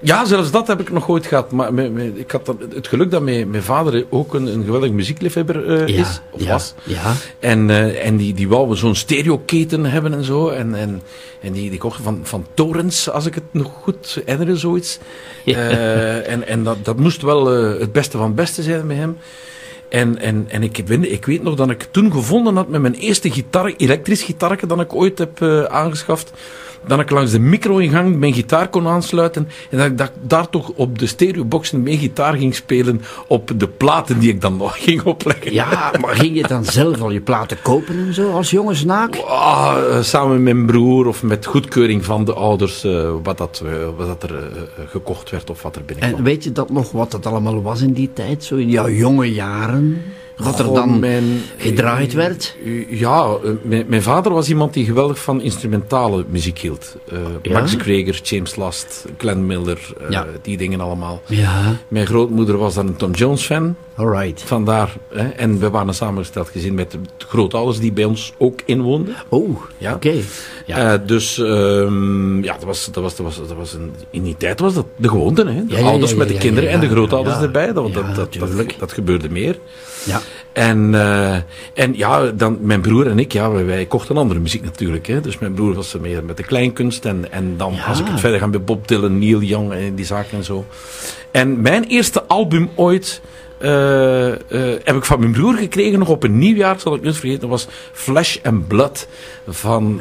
ja, zelfs dat heb ik nog ooit gehad. Maar me- me- ik had dat- het geluk dat mijn, mijn vader ook een, een geweldig muziekliefhebber eh, Ja, is. Of ja, was. ja. En, eh, en die, die wou zo'n stereoketen hebben en zo. En, en, en die, die kochten van, van torens, als ik het nog goed herinner, zoiets. Eh, en en dat, dat moest wel het beste van het beste zijn met hem. En, en, en ik, weet, ik weet nog dat ik toen gevonden had met mijn eerste gitaar, elektrisch gitaarke dat ik ooit heb eh, aangeschaft. Dat ik langs de micro-ingang mijn gitaar kon aansluiten. En dat ik dat, daar toch op de stereoboxen mijn gitaar ging spelen op de platen die ik dan nog ging opleggen. Ja, maar ging je dan zelf al je platen kopen en zo als jonge snaak? Ah, eh, samen met mijn broer of met goedkeuring van de ouders, eh, wat, dat, wat dat er gekocht werd of wat er binnenkwam. En weet je dat nog wat het allemaal was in die tijd, zo in jouw jonge jaren? Wat er Goh, dan mijn- gedraaid werd? Ja, eh, mijn, mijn vader was iemand die geweldig van instrumentale muziek hield. Ja? Max James Last, Glenn Miller, eh, Ja. die dingen allemaal. Ja, Mijn grootmoeder was dan een Tom Jones fan. alright. Vandaar, hè, en we waren een samengesteld gezin met de grootouders die bij ons ook inwoonden. Oh, Ja. oké. Ja. Dus ehm, ja, dat was, dat was, dat was, dat was een, in die tijd was dat de gewoonte. Hè? De ouders met de kinderen en de grootouders erbij. Dat, dat, dat, dat, dat gebeurde meer. Ja. En, eh, en ja, dan, mijn broer en ik, ja, wij, wij kochten andere muziek natuurlijk. Hè. Dus mijn broer was er meer met de kleinkunst. En, en dan, Ja. als ik het verder ga met Bob Dylan, Neil Young en die zaken en zo. En mijn eerste album ooit eh, eh, heb ik van mijn broer gekregen, nog op een nieuwjaar, zal ik nooit vergeten. Dat was Flesh and Blood van...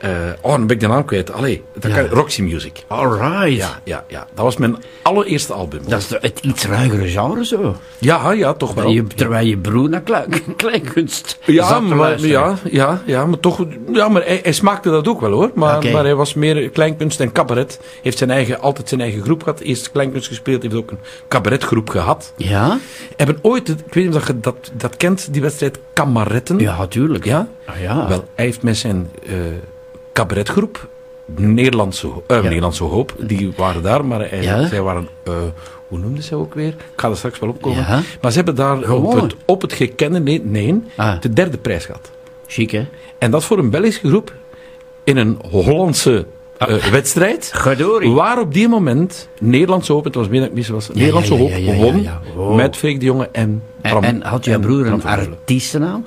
eh, oh, dan ben ik de naam kwijt. Allee, dat Ja. kan, Roxy Music. Alright. Ja, ja, ja. Dat was mijn allereerste album. Dat is de- het iets ruigere genre zo. Ja, ja, toch wel. Je, terwijl je broer naar klei- kleinkunst Ja, maar, ja, ja, ja, maar toch, ja, maar hij, hij smaakte dat ook wel hoor. Maar, maar hij was meer kleinkunst en cabaret. Heeft zijn eigen, altijd zijn eigen groep gehad. Eerst kleinkunst gespeeld, heeft ook een cabaretgroep gehad. Ja? Hebben ooit, ik weet niet of je dat, dat kent, die wedstrijd Kamaretten. Ja, tuurlijk. Ja? Ah, ja. Wel, hij heeft met zijn eh cabaretgroep, Nederlandse, eh, Nederlandse Hoop, die waren daar, maar Ja. zij waren, eh, hoe noemden ze ook weer? Ik ga er straks wel opkomen. Ja. Maar ze hebben daar op Gewonnen. het, op het gekende, nee, nee Ah. de derde prijs gehad. Chic, hè? En dat voor een Belgische groep in een Hollandse Ah. eh, wedstrijd. Gadorie. Waar op die moment Nederlandse Hoop, het was meer dat was, Nederlandse Hoop won. Oh. met Freek de Jonge en En, Bram. en had jouw broer een artiestennaam?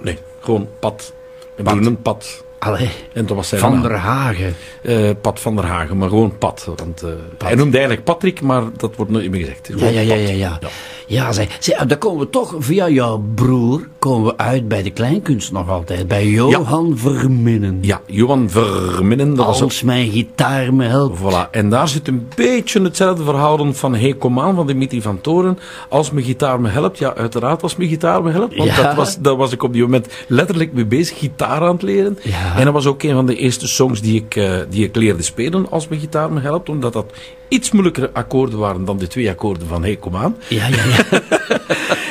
Nee, gewoon Pat. Pat. broer een Pat. Allee, En dat was zijn Van der Hagen. Eh, Pat van der Hagen, maar gewoon Pat. Want, eh, Pat. Hij noemde eigenlijk Patrick, maar dat wordt nooit meer gezegd. Ja, ja, ja, ja, ja. Ja, zeg, dan komen we toch via jouw broer komen we uit bij de kleinkunst nog altijd. Bij Johan Verminnen. Ja, Johan Verminnen, dat was ook Als mijn gitaar me helpt. Voilà, en daar zit een beetje hetzelfde verhaal in van Hey Comaan van Dimitri van Toren. Als mijn gitaar me helpt, ja, uiteraard als mijn gitaar me helpt. Want Ja. dat was, daar was ik op die moment letterlijk mee bezig, gitaar aan het leren. Ja. En dat was ook een van de eerste songs die ik, eh, die ik leerde spelen als mijn gitaar me helpt. Omdat dat iets moeilijkere akkoorden waren dan de twee akkoorden van Hey Comaan. Ja, ja, ja.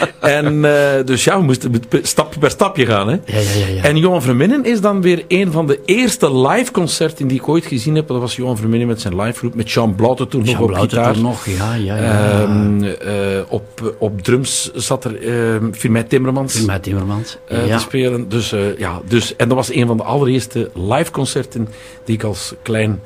En eh, dus ja, we moesten stapje per stapje gaan. Hè. ja, ja, ja, ja. En Johan Verminnen is dan weer een van de eerste live concerten die ik ooit gezien heb. Dat was Johan Verminnen met zijn live groep, met Jean Blaute toen nog op Blauter gitaar. nog, ja, ja, ja. Ehm, eh, op, op drums zat er Firmij Timmermans Timmermans. eh, ja. te spelen. Dus, ja, dus, en dat was een van de allereerste live concerten die ik als klein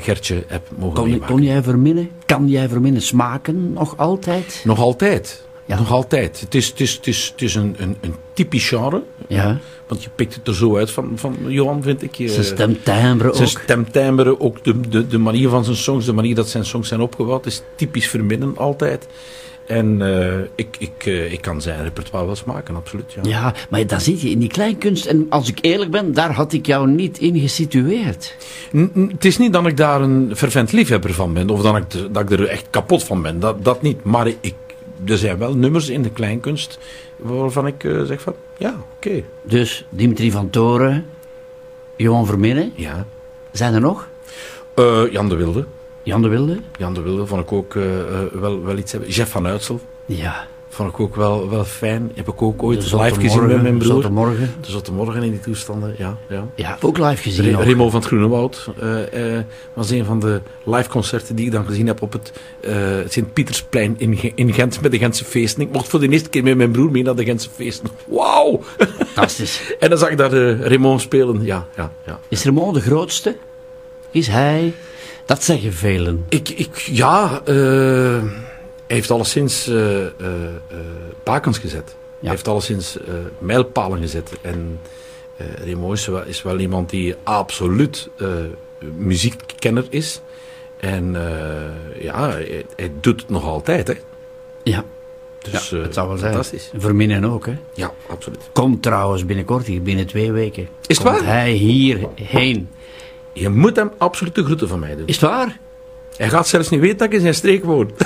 Gertje heb mogen Kon, meemaken. kon jij verminnen? Kan jij verminnen smaken nog altijd? Nog altijd. Ja. Nog altijd. Het is, het is, het is, het is een, een, een typisch genre. Ja. Want je pikt het er zo uit van, van Johan, vind ik. Je- Zijn stemtimbre Zijn ook. stemtimbre, ook de, de, de manier van zijn songs, de manier dat zijn songs zijn opgebouwd, is typisch verminnen altijd. En eh, ik, ik, eh, ik kan zijn repertoire wel smaken, absoluut. Ja. Ja, maar dan zit je in die kleinkunst. En als ik eerlijk ben, daar had ik jou niet in gesitueerd. N- Het is niet dat ik daar een fervent liefhebber van ben, of dat ik, er- dat ik er echt kapot van ben. Dat, dat niet. Maar ik, er zijn wel nummers in de kleinkunst waarvan ik eh, zeg van, ja, oké. Dus Dimitri van Toren, Johan Verminnen. Ja. Zijn er nog? Eh, Jan de Wilde. Jan de Wilde? Jan de Wilde vond ik ook eh, eh, wel, wel iets hebben. Jeff van Uitsel. Ja. Vond ik ook wel, wel fijn. Heb ik ook ooit live gezien met mijn broer. Zotte Morgen. De Zotte Morgen in die toestanden, ja. ja. Ja, ook live gezien. Re-. Remo van het Groenewoud eh, eh, was een van de live concerten die ik dan gezien heb op het eh, Sint-Pietersplein in, in Gent met de Gentse feesten. Ik mocht voor de eerste keer met mijn broer mee naar de Gentse feesten. Wauw! Fantastisch. en dan zag ik daar Raymond spelen. Ja, ja, ja. Is Raymond de grootste? Is hij? Dat zeggen velen. Ik, ik, ja, eh, heeft alleszins eh eh eh, bakens gezet. Hij heeft alleszins eh mijlpalen gezet. En eh Raymond is wel, is wel iemand die absoluut eh, muziekkenner is. En eh, ja, hij, hij doet het nog altijd. Hè. Ja. Dus, ja, eh, het zou wel zijn. fantastisch. Verminnen ook, hè? Ja, absoluut. Komt trouwens binnenkort hier, binnen twee weken. Is het Komt waar? hij hierheen. Je moet hem absoluut de groeten van mij doen. Is het waar? Hij gaat zelfs niet weten dat ik in zijn streek woon.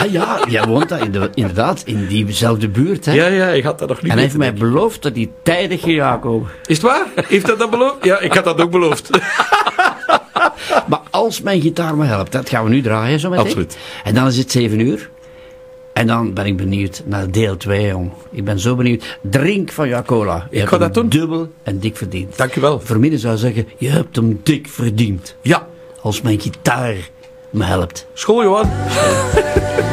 Ah ja, jij woont daar in de, inderdaad in diezelfde buurt, hè? Ja, ja, hij gaat dat nog niet en hij heeft mij beloofd dat hij tijdig hier gaat komen. Is het waar? Heeft hij dat beloofd? Ja, ik had dat ook beloofd. Maar als mijn gitaar me helpt, dat gaan we nu draaien zo meteen. Absoluut. En dan is het 7 uur. En dan ben ik benieuwd naar deel 2, jong. Ik ben zo benieuwd. Drink van jouw cola. Je Ik ga dat doen. dubbel en dik verdiend. Dank u wel. Zou zeggen, je hebt hem dik verdiend. Ja, Als mijn gitaar me helpt. school Johan.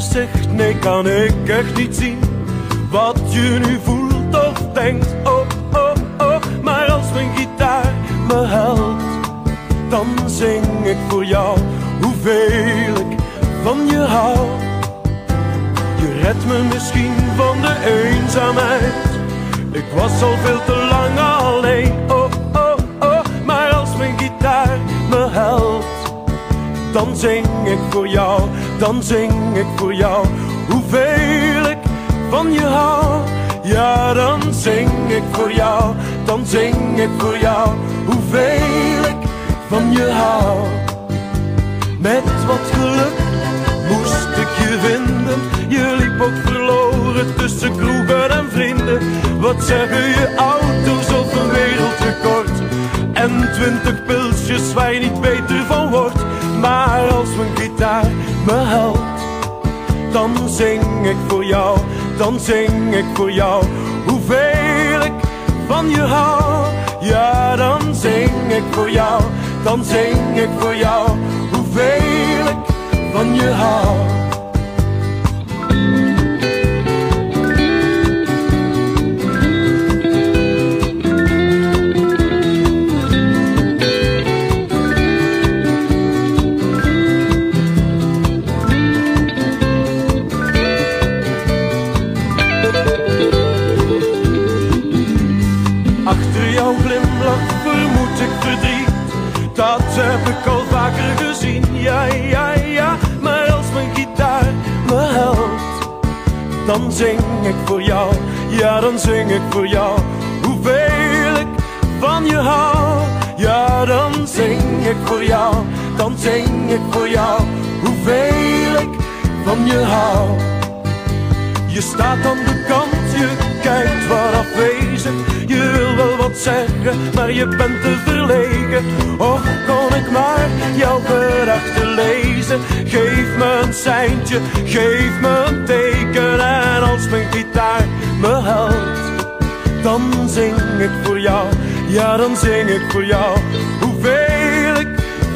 gezicht, nee, kan ik echt niet zien wat je nu voelt of denkt. Oh, oh, oh, maar als mijn gitaar me helpt, dan zing ik voor jou hoeveel ik van je hou. Je redt me misschien van de eenzaamheid. Ik was al veel te lang alleen. Oh, oh, oh, maar als mijn gitaar me helpt dan zing ik voor jou, dan zing ik voor jou. Hoeveel ik van je hou, ja dan zing ik voor jou, dan zing ik voor jou. Hoeveel ik van je hou. Met wat geluk moest ik je vinden. Je liep ook verloren tussen kroegen en vrienden. Wat zeggen je auto's een wereldrecord? En twintig pilsjes waar je niet beter van wordt. Maar als mijn gitaar me helpt, dan zing ik voor jou, dan zing ik voor jou. Hoeveel ik van je hou, ja dan zing ik voor jou, dan zing ik voor jou. Hoeveel ik van je hou. verdriet. Dat heb ik al vaker gezien, ja, ja, ja. Maar als mijn gitaar me helpt, dan zing ik voor jou. Ja, dan zing ik voor jou. Hoeveel ik van je hou. Ja, dan zing ik voor jou. Dan zing ik voor jou. Hoeveel ik van je hou. Je staat aan de kant, je kijkt waar je wil wel wat zeggen, maar je bent te verlegen. Och, kon ik maar jouw gedachten lezen. Geef me een seintje, geef me een teken. En als mijn gitaar me helpt, dan zing ik voor jou. Ja, dan zing ik voor jou. Hoeveel ik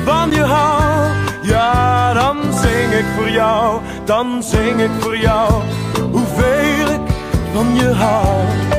van je hou. Ja, dan zing ik voor jou. Dan zing ik voor jou. Hoeveel ik van je hou.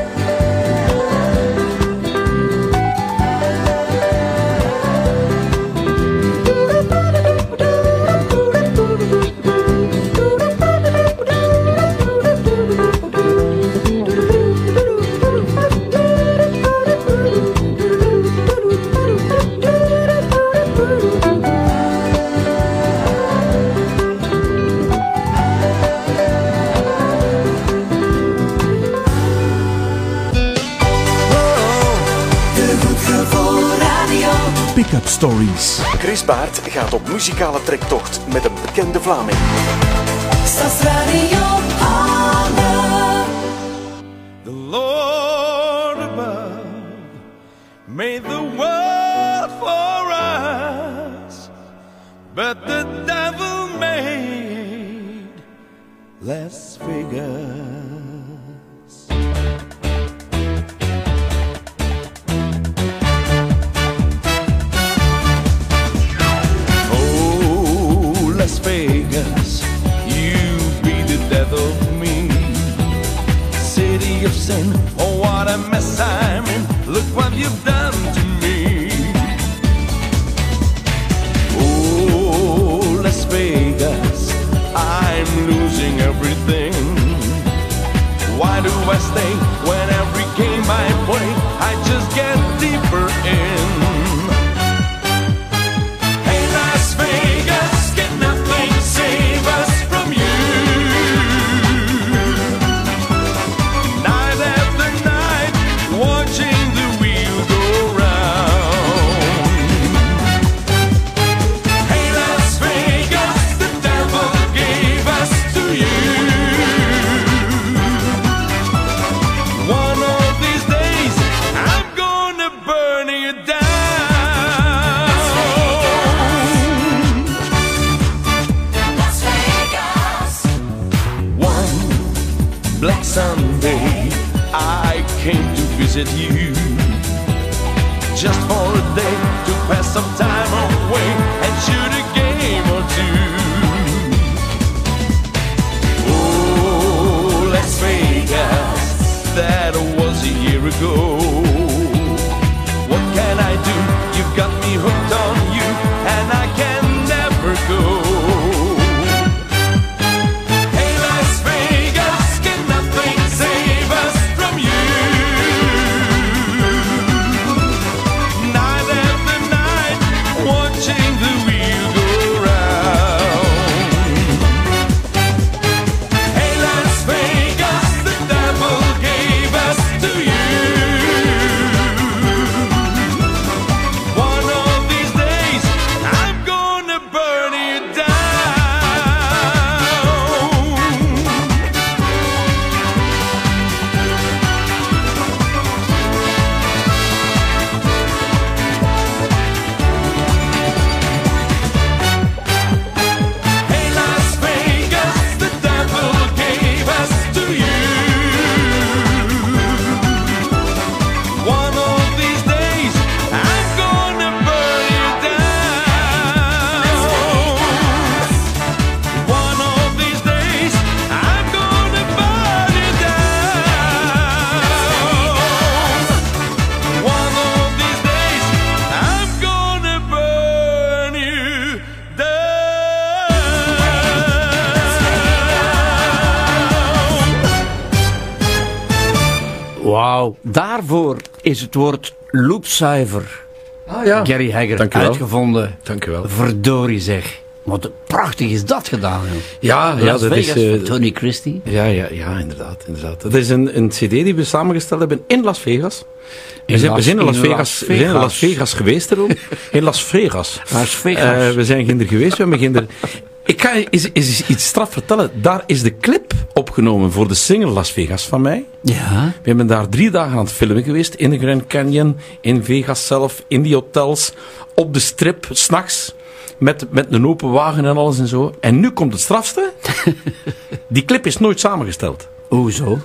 Pick-up Stories. Chris Baert gaat op muzikale trektocht met een bekende Vlaming. Stadsradio is het woord loopzuiver. Ah ja. Gary Hagger Dank u wel. uitgevonden. Dank u wel. Verdorie zeg. Wat prachtig is dat gedaan, joh. Ja, ja Las dat is... Vegas eh, van Tony Christie. ja, ja, ja, inderdaad, inderdaad. Dat is een, een cd die we samengesteld hebben in Las Vegas. We zijn, we Las- zijn in Las in Vegas, Las we zijn in Vegas. Las Vegas geweest erom. In Las Vegas. Las Vegas. Eh, we zijn ginder geweest, we hebben ginder... Ik ga je eens, eens iets straf vertellen. Daar is de clip opgenomen voor de single Las Vegas van mij. Ja. We hebben daar drie dagen aan het filmen geweest. In de Grand Canyon, in Vegas zelf, in die hotels, op de strip, s'nachts. Met, met een open wagen en alles en zo. En nu komt het strafste. Die clip is nooit samengesteld. Hoezo?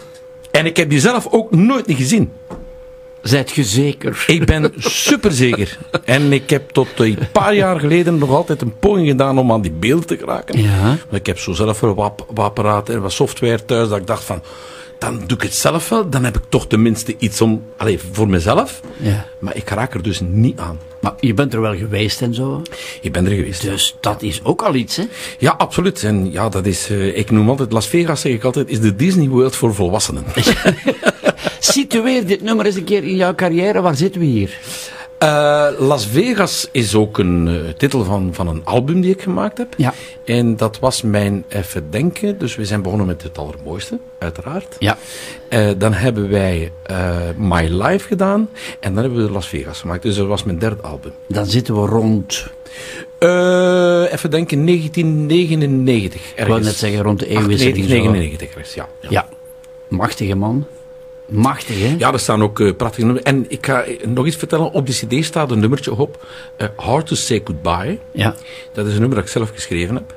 En ik heb die zelf ook nooit niet gezien. Zijt je zeker? Ik ben super zeker. En ik heb tot een paar jaar geleden nog altijd een poging gedaan om aan die beelden te geraken. Ja. Want ik heb zo zelf wel wat, wat apparaten en wat software thuis dat ik dacht van... Dan doe ik het zelf wel. Dan heb ik toch tenminste iets om... Allee, voor mezelf. Ja. Maar ik raak er dus niet aan. Maar je bent er wel geweest en zo. Ik ben er geweest. Dus dat is ook al iets, hè? Ja, absoluut. En ja, dat is... eh, ik noem altijd... Las Vegas, zeg ik altijd, is de Disney World voor volwassenen. Situeer dit nummer eens een keer in jouw carrière. Waar zitten we hier? Eh, Las Vegas is ook een eh, titel van, van een album die ik gemaakt heb. Ja. En dat was mijn even denken. Dus we zijn begonnen met het allermooiste, uiteraard. Ja. Eh, dan hebben wij My Life gedaan. En dan hebben we Las Vegas gemaakt. Dus dat was mijn derde album. Dan zitten we rond, even denken, 1999. ik wou net zeggen, rond de 98, eeuwwisseling. zo. 99 ergens, ja. ja. Ja. Machtige man. Machtig, hè? Ja, er staan ook eh, prachtige nummers. En ik ga eh, nog iets vertellen. Op die cd staat een nummertje op. eh, Hard to Say Goodbye. Ja. Dat is een nummer dat ik zelf geschreven heb.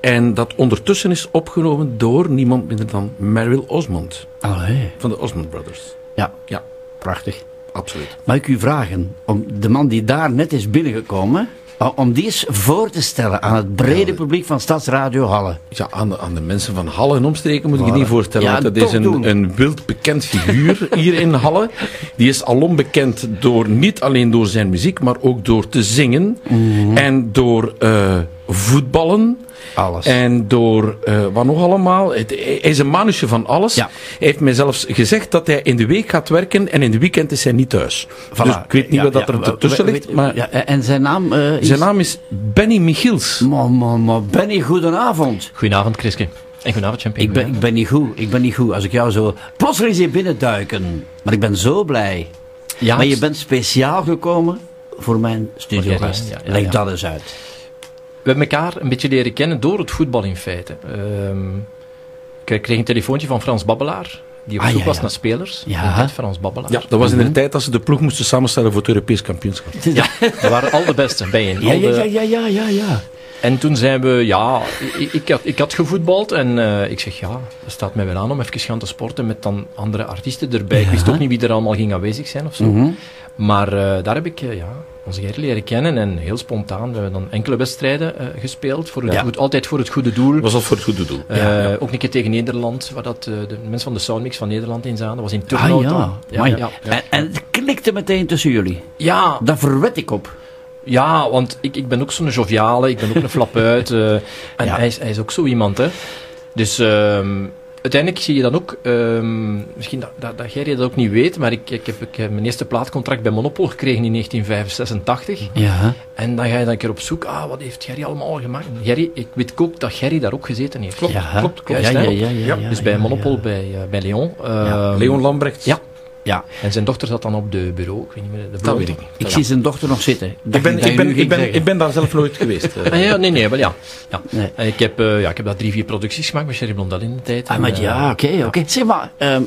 En dat ondertussen is opgenomen door niemand minder dan Meryl Osmond. Allee. Van de Osmond Brothers. Ja. Ja, Prachtig. absoluut. Mag ik u vragen om de man die daar net is binnengekomen, om die eens voor te stellen aan het brede publiek van Stadsradio Halle? Ja, aan de, aan de mensen van Halle en omstreken moet ik je niet voorstellen. Ja, want dat is doen. een, een wild bekend figuur hier in Halle. Die is alom bekend door, niet alleen door zijn muziek, maar ook door te zingen. Mhm. En door eh, voetballen. Alles. En door eh, wat nog allemaal. Het, hij is een manusje van alles. Ja. Hij heeft mij zelfs gezegd dat hij in de week gaat werken en in de weekend is hij niet thuis. Voilà. Dus ik weet niet Ja, wat dat ja, er ertussen we- ligt. weet- Maar ja, en zijn naam eh, is... zijn naam is Benny Michiels. Maar, maar, maar Benny, goedenavond. Goedenavond, Chriske. En goedenavond, Champion. Ik ben, ik ben niet goed, ik ben niet goed. Als ik jou zo plotseling zie binnenduiken. Maar ik ben zo blij. ja, maar je bent speciaal gekomen voor mijn studiogast. Ja, ja, Leg dat eens uit. We hebben elkaar een beetje leren kennen door het voetbal in feite. Ehm, ik kreeg een telefoontje van Frans Babbelaar, die op Ah, zoek ja, was ja. naar spelers. Ja. Frans Babbelaar. Ja, dat was in de tijd dat ze de ploeg moesten samenstellen voor het Europees kampioenschap. Ja, we waren al de beste Al de- ja, ja, ja, ja, ja, ja. En toen zijn we, ja, ik, ik, had, ik had gevoetbald en eh, ik zeg, ja, dat staat mij wel aan om even gaan te sporten met dan andere artiesten erbij. Ik wist ook niet wie er allemaal ging aanwezig zijn of zo. Mhm. Maar eh, daar heb ik eh, ja, onze Gerry leren kennen en heel spontaan. We hebben dan enkele wedstrijden eh, gespeeld, voor het Ja. goed, altijd voor het goede doel. was al voor het goede doel. Eh, Ook een keer tegen Nederland, waar dat, eh, de mensen van de Soundmix van Nederland in zaten. Dat was in Turnhout. Ah ja. En, en het klikte meteen tussen jullie. ja, Daar verwed ik op. ja, want ik, ik ben ook zo'n joviale, ik ben ook een flapuit. en hij, is, hij is ook zo iemand, hè. Dus ehm, uiteindelijk zie je dan ook, ehm, misschien dat, dat, dat Gerry dat ook niet weet, maar ik, ik, heb, ik heb mijn eerste plaatcontract bij Monopol gekregen in 1985. Ja. En dan ga je dan een keer op zoek, ah, wat heeft Gerry allemaal al gemaakt? Gerry, ik weet ook dat Gerry daar ook gezeten heeft. Klopt, ja. klopt, klopt. Ja, ja, ja, ja, ja, dus bij Monopol, ja. Bij, eh, bij Leon. Ja. Ehm, Leon Lambrecht. Ja. Ja. En zijn dochter zat dan op de bureau, ik weet niet meer. De Dat bureau. weet ik niet. Ik zie zijn dochter nog zitten. Ik ben, ik, ben, ik, ben, ik ben daar zelf nooit geweest. eh. Ah, ja, nee, nee, wel ja. ja. Nee. En ik heb, eh, ja, ik heb daar drie, vier producties gemaakt met Sherry Blondel in de tijd. Ah, En, maar eh, ja, oké, oké. Zeg maar, ehm,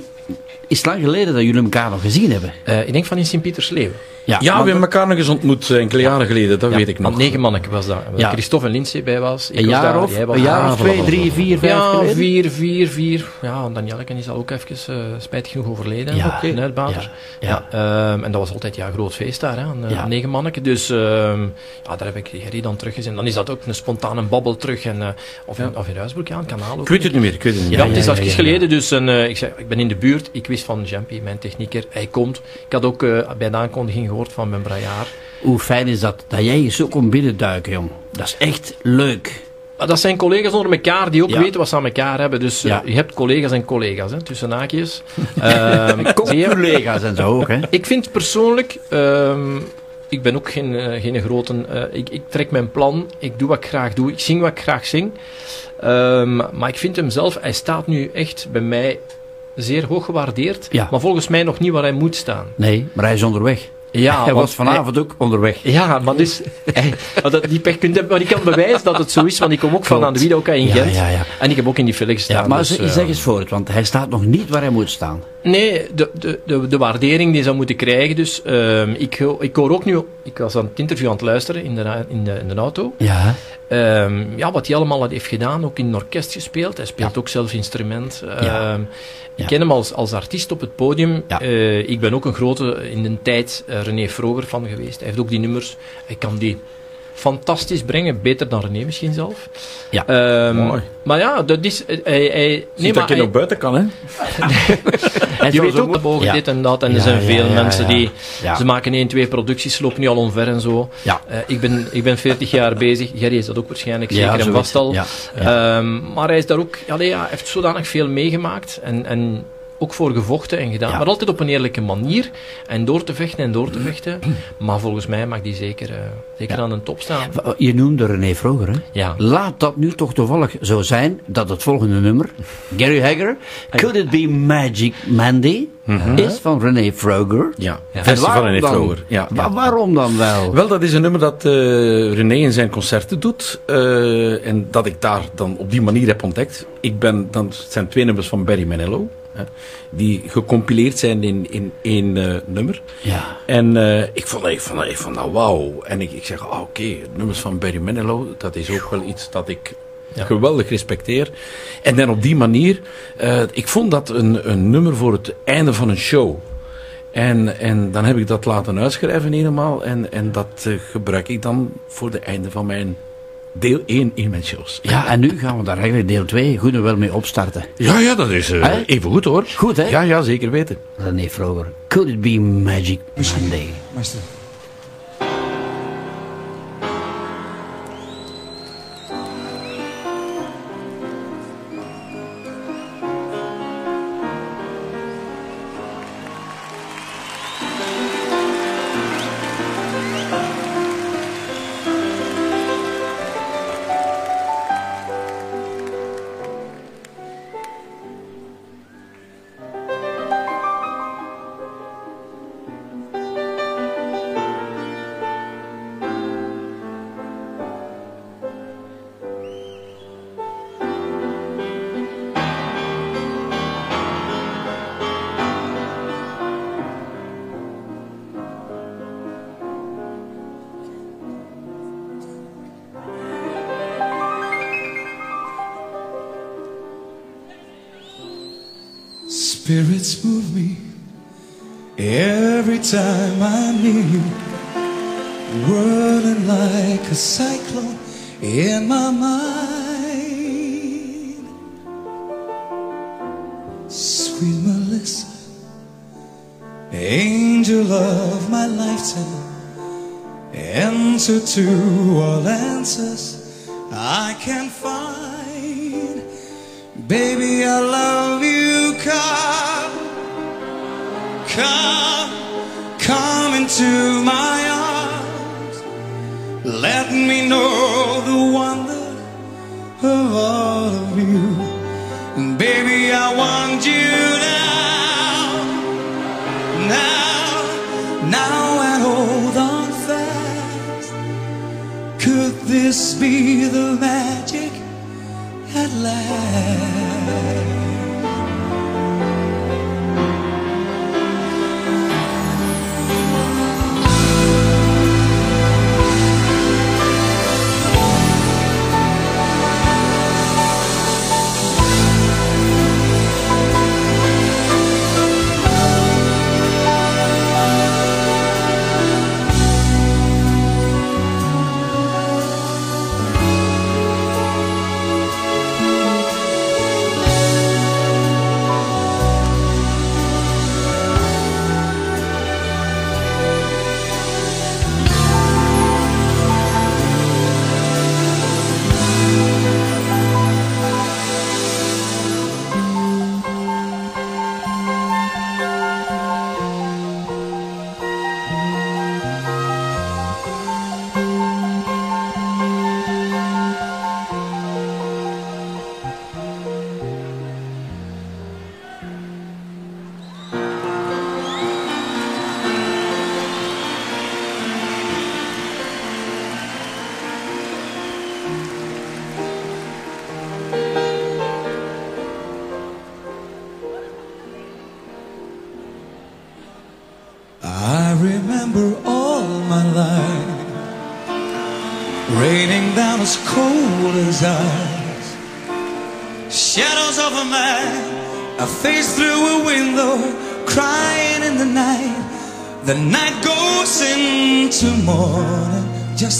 is het lang geleden dat jullie elkaar nog gezien hebben? eh, ik denk van in Sint-Pietersleeuwen. Ja, we hebben elkaar nog eens ontmoet eh, enkele jaren geleden, dat Ja, weet ik nog. negen manneken was dat. Waar Ja. Christophe en Lindsay bij was. Ik Een was jaar daar, of, jij was een jaar daar. of twee, drie, vier, vijf Ja, geleden? vier, vier, vier. Ja, Danielke is al ook even uh, spijtig genoeg overleden. Ja, uitbater. ja, Ja, ehm, en dat was altijd ja, een groot feest daar, hè, aan, negen manneken. Dus ehm, ja, daar heb ik Gerry dan teruggezien. Dan is dat ook een spontane babbel terug. En, eh, of, in, of in Ruisbroek, ja, een kanaal ook. Ik weet het niet meer, ik weet het niet Ja, het is al ja, iets ja. geleden, dus en, ik, zei, ik ben in de buurt. Ik wist van Jampy, mijn technieker, hij komt. Ik had ook eh, bij de aankondiging gehoord van mijn brajaar. Hoe fijn is dat, dat jij je zo komt binnenduiken, jong. Dat is echt leuk. Maar dat zijn collega's onder elkaar die ook Ja. weten wat ze aan elkaar hebben. Dus eh, je hebt collega's en collega's, hè, tussen haakjes. Ehm? Collega's en zo ook, hè. ik vind persoonlijk, ehm, ik ben ook geen, eh, geen grote... ik, ik trek mijn plan, ik doe wat ik graag doe, ik zing wat ik graag zing. Ehm, maar ik vind hem zelf, hij staat nu echt bij mij zeer hoog gewaardeerd. Ja. Maar volgens mij nog niet waar hij moet staan. Nee, maar hij is onderweg. Ja, hij was vanavond ook onderweg. Ja, maar dus, hij, dat, die pech kunt maar ik kan bewijzen dat het zo is, want ik kom ook van aan de Widoka in Ja, Gent. ja, ja. En ik heb ook in die file gestaan. Ja, maar dus, zeg, eh, eens voort, want hij staat nog niet waar hij moet staan. Nee, de, de, de, de waardering die hij zou moeten krijgen. Dus ehm, ik, ik hoor ook nu, ik was aan het interview aan het luisteren in de, in de, in de auto. Ja. Ehm, ja, wat hij allemaal heeft gedaan, ook in een orkest gespeeld. Hij speelt ook zelf instrument. Ja. Ehm, Ik ken hem als, als artiest op het podium. Eh, ik ben ook een grote, in de tijd, eh, René Vroger van geweest. Hij heeft ook die nummers. Hij kan die fantastisch brengen. Beter dan René misschien zelf. Ja. Ehm, Mooi. Maar ja, dat is... Hij, hij, Ziet dat je hij- nog buiten kan, hè? je zal weet ook dat Ja. dit en dat. En er zijn veel mensen die... Ze maken één, twee producties, lopen nu al omver en zo. Ja. Eh, ik, ben, ik ben 40 jaar bezig. Gerry is dat ook waarschijnlijk zeker en zoiets. vast al. Ehm, maar hij is daar ook... Allee, ja, hij heeft zodanig veel meegemaakt. En, en ook voor gevochten en gedaan. Ja. Maar altijd op een eerlijke manier. En door te vechten en door te vechten. Maar volgens mij mag die zeker, eh, zeker aan de top staan. Je noemde René Vroger, hè? Ja. Laat dat nu toch toevallig zo zijn dat het volgende nummer, Gary Hagger, Could It Be Magic Mandy, is van René Vroger. Ja, versie van waarom René dan? Vroger. Ja, Wa- ja. waarom dan wel? Wel, dat is een nummer dat eh, René in zijn concerten doet. eh, en dat ik daar dan op die manier heb ontdekt. Ik ben, dan, het zijn twee nummers van Barry Manilow. Die gecompileerd zijn in, in één eh, nummer. Ja. En eh, ik vond, ik vond, ik vond dat wauw. En ik, ik zeg, ah, oké, nummers van Barry Manilow, dat is ook wel iets dat ik Ja. geweldig respecteer. En dan op die manier, eh, ik vond dat een, een nummer voor het einde van een show. En, en dan heb ik dat laten uitschrijven helemaal. En, en dat gebruik ik dan voor het einde van mijn deel 1 in mijn shows. Ja, en nu gaan we daar eigenlijk deel 2 goed en wel mee opstarten. Ja, ja, dat is eh, even goed hoor. Goed, hè? Ja, ja, zeker weten. René Vroger, Could It Be Magic Monday? Maestro. Spirits move me every time I'm near you, whirling like a cyclone in my mind. Sweet Melissa, angel of my lifetime, answer to all answers I can find. Baby, I love into my arms. Let me know the wonder of all of you. And baby, I want you now, now, now, and hold on fast. Could this be the magic at last?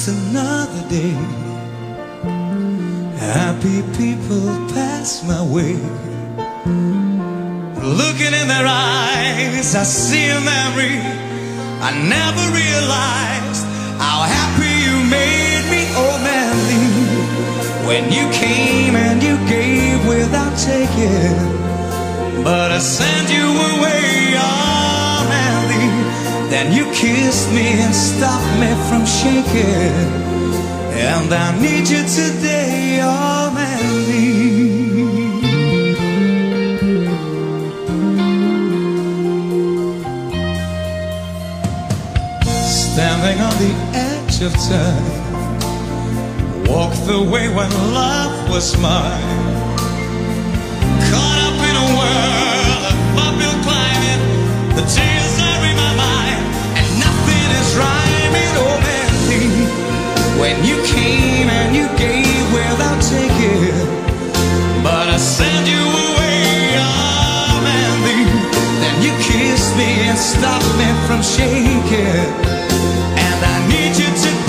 Just another day. Happy people pass my way. Looking in their eyes, I see a memory. I never realized how happy you made me, oh Manly. When you came and you gave without taking, but I sent you away, Manly. Then you kissed me and stopped me from shaking. And I need you today, oh Manly. Standing on the edge of time, walk the way when love was mine. Caught up in a world of uphill climbing, the tears when you came and you gave without taking, but I sent you away, oh, Mandy. Then you kissed me and stopped me from shaking. And I need you today,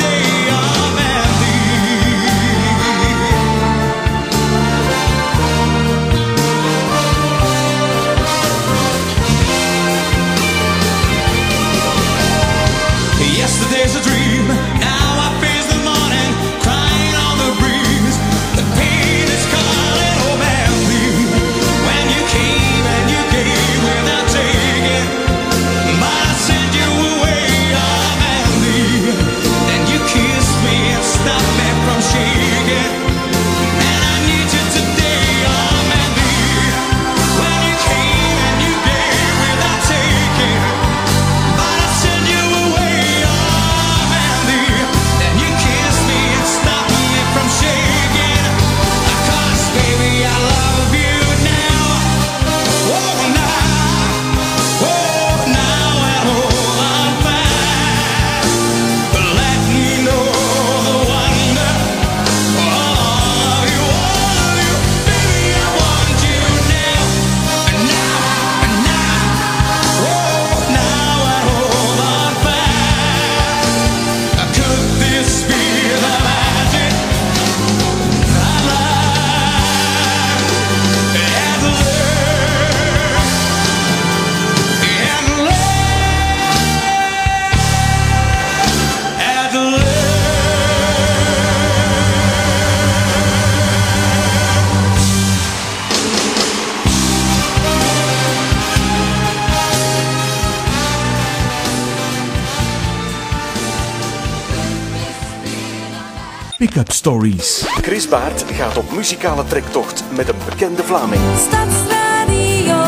Stories. Chris Baert gaat op muzikale trektocht met een bekende Vlaming. Stadsradio.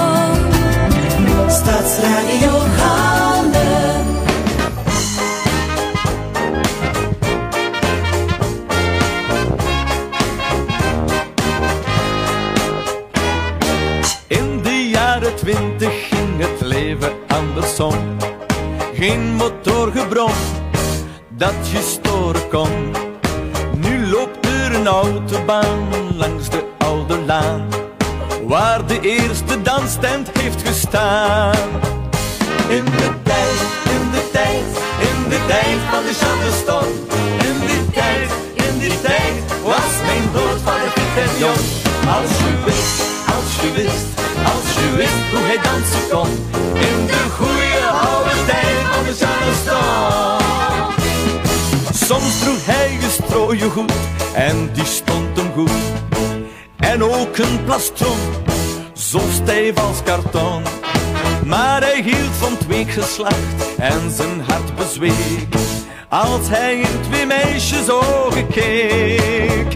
Stadsradio Handen. In de jaren twintig ging het leven andersom. Geen motorgebrom dat je plastron, zo stijf als karton. Maar hij hield van het weekgeslacht en zijn hart bezweek. Als hij in twee meisjes ogen keek.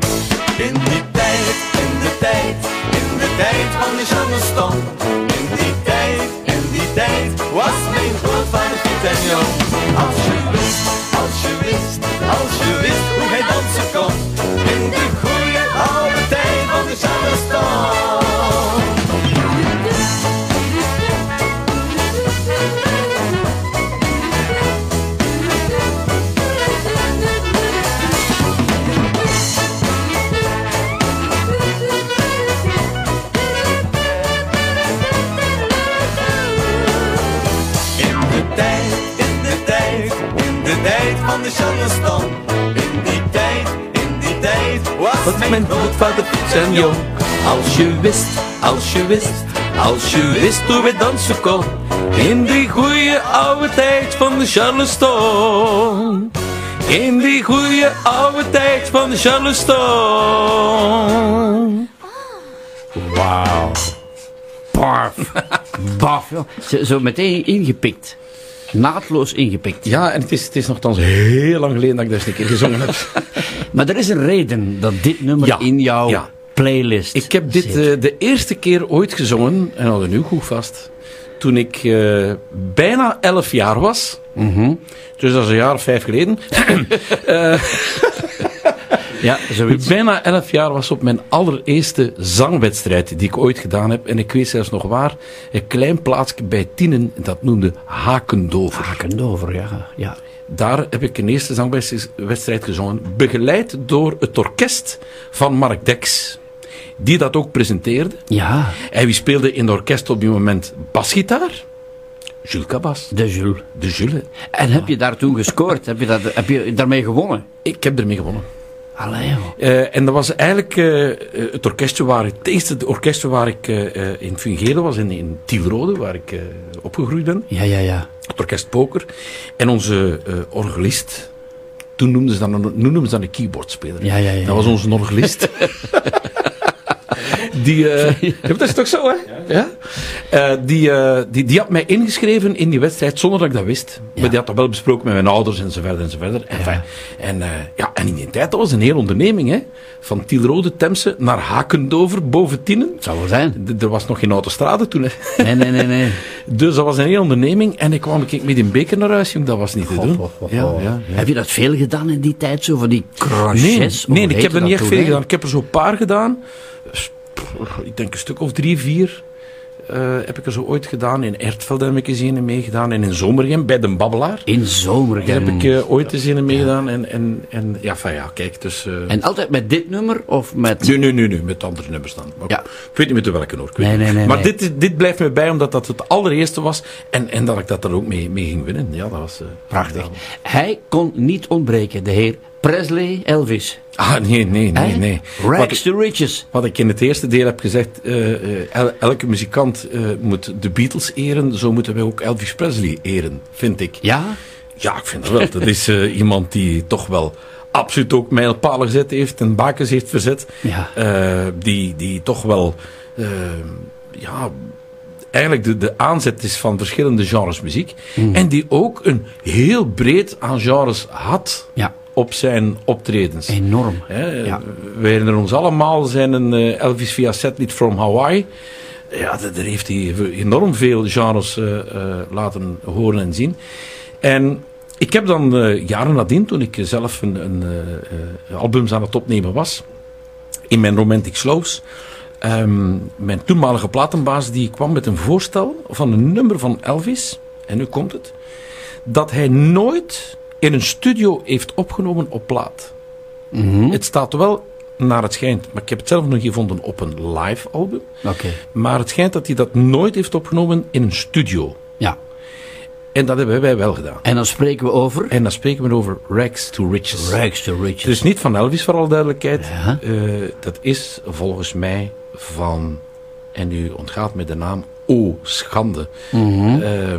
In die tijd, in de tijd, in de tijd van de Charleston. In die tijd, in die tijd was mijn grootvader Piet en jong. Als je wist, als je wist, als je wist van de Charleston. In die tijd, in die tijd was Wat mijn grootvader zijn jong. Als je wist, als je wist, als je wist hoe we dansen kon. In die goeie oude tijd van de Charleston. In die goeie oude tijd van de Charleston. Wauw. Barf. Baf. Zo, zo meteen ingepikt. Naadloos ingepikt. Ja, en het is, het is nogthans heel lang geleden dat ik eens een keer gezongen heb. Maar er is een reden dat dit nummer Ja, in jouw ja. playlist Ik heb dit eh, de eerste keer ooit gezongen, en hou er nu goed vast, toen ik eh, bijna elf jaar was. Mhm. Dus dat is een jaar of vijf geleden. Ja, zoiets. Bijna elf jaar was op mijn allereerste zangwedstrijd die ik ooit gedaan heb. En ik weet zelfs nog waar. Een klein plaatsje bij Tienen, dat noemde Hakendover. Hakendover, ja. ja. Daar heb ik een eerste zangwedstrijd gezongen. Begeleid door het orkest van Mark Dex. Die dat ook presenteerde. Ja, En wie speelde in het orkest op die moment basgitaar? Jules Cabas. de Jules. De Jules. En heb je daar toen gescoord? heb, je dat, heb je daarmee gewonnen? Ik heb ermee gewonnen. Allee. Eh, en dat was eigenlijk eh, het orkestje waar ik, het eerste orkestje waar ik eh, in fungeren was, in, in Tielrode, waar ik opgegroeid ben. Ja, ja, ja. Het orkest Poker. En onze orgelist, toen noemden ze dat, een- noemden ze dat een keyboardspeler. Ja, ja, ja, Dat was onze orgelist. Die, eh, dat is toch zo, hè? Ja? Eh, die, eh, die, die had mij ingeschreven in die wedstrijd zonder dat ik dat wist. Maar die had dat wel besproken met mijn ouders en zo verder en zo verder. En, fijn. en, ja, en in die tijd, dat was een hele onderneming, hè? Van Tielrode, Temse naar Hakendover, boven Tienen. Zou wel zijn. D- Er was nog geen autostrade toen, hè? Nee, nee, nee, nee. Dus dat was een hele onderneming. En ik kwam ik met een beker naar huis, jong. Dat was niet te doen. Ja. Heb je dat veel gedaan in die tijd, zo van die Nee? Of nee hoe ik heb er niet echt veel gedaan. Ik heb er zo'n paar gedaan. Ik denk een stuk of drie, vier eh, heb ik er zo ooit gedaan. In Ertveld heb ik eens een meegedaan. En in Zomergem, bij de Babbelaar. In zomer. Daar heb ik eh, ooit eens een meegedaan. En, en, en ja, van ja, kijk, dus... En altijd met dit nummer of met... Nu, nu, nu, nu, met andere nummers dan. Maar Ja. Ik weet niet met welke hoor. Nee, nee, nee, maar nee. Dit, dit blijft me bij, omdat dat het allereerste was. En, en dat ik dat er ook mee, mee ging winnen. Ja, dat was... Prachtig. ja. Hij kon niet ontbreken, de heer Presley Elvis. Ah, nee, nee, nee, nee. Rags to riches. Wat ik in het eerste deel heb gezegd, eh, eh, el- elke muzikant eh, moet de Beatles eren, zo moeten wij ook Elvis Presley eren, vind ik. Ja? Ja, ik vind het wel. Dat is iemand die toch wel absoluut ook mijlpalen gezet heeft en bakens heeft verzet. Ja. Die, die toch wel, ja, eigenlijk de, de aanzet is van verschillende genres muziek. Hmm. En die ook een heel breed aan genres had Ja. Op zijn optredens. Enorm. Hè, Ja. We herinneren ons allemaal zijn een eh, Elvis via Satellite from Hawaii. Ja, da- daar heeft hij enorm veel genres eh, eh, laten horen en zien. En ik heb dan eh, jaren nadien, toen ik zelf een, een eh, eh, albums aan het opnemen was, in mijn Romantic Slows, ehm, mijn toenmalige platenbaas die kwam met een voorstel van een nummer van Elvis, en nu komt het, dat hij nooit in een studio heeft opgenomen op plaat. Mhm. Het staat wel naar het schijnt, maar ik heb het zelf nog gevonden op een live album. Oké. Maar het schijnt dat hij dat nooit heeft opgenomen in een studio. Ja. En dat hebben wij wel gedaan. En dan spreken we over... En dan spreken we over Rags to Riches. Rags to riches. Is niet van Elvis, voor alle duidelijkheid. Ja. Eh, dat is volgens mij van, en u ontgaat met de naam, O Schande. Eh,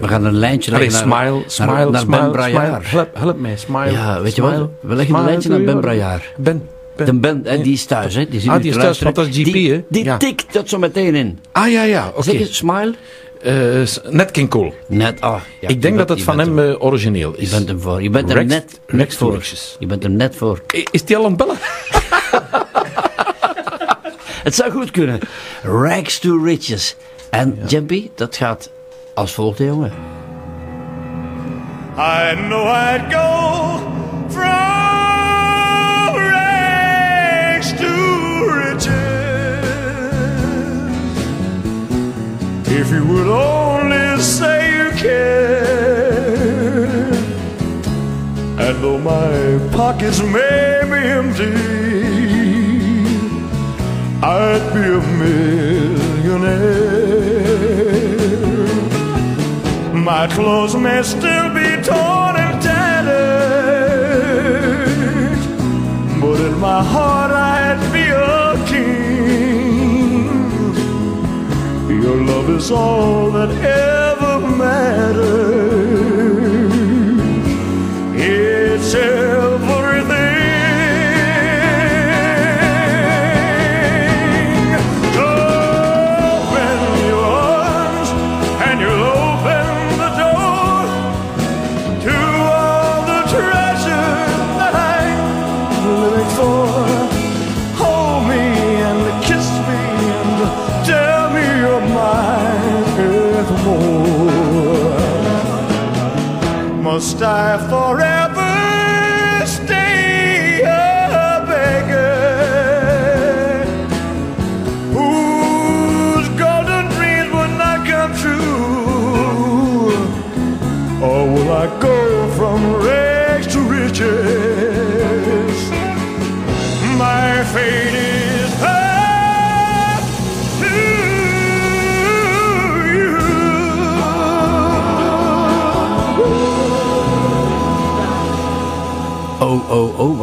We gaan een lijntje leggen naar, smile, smile, naar, naar smile, Ben Braillard. smile. Help, help mij, smile. Ja, weet je wat? We leggen een lijntje naar Ben je- Braillard. Ben, Ben. De Ben, en die is thuis, hè? Die zit Ah, die is thuis, want dat is GP, die, hè? Die Ja. tikt dat zo meteen in. Ah ja, ja, oké. Zeg eens, smile. Eh, net King Cole. Net, ah. ja, ik je denk bent- dat het je van hem eh, origineel Je is. bent hem voor. Je bent hem Rex- net, Rex net voor. Riches. Je bent hem net voor. Is die al aan het bellen? Het zou goed kunnen. Rags to riches. En Jempy, dat gaat als volgt, jongen. I know I'd go from rags to riches if you would only say you care. And though my pockets may be empty, I'd be a millionaire. My clothes may still be torn and tattered, but in my heart I'd be a king. Your love is all that ever matters. It's die forever.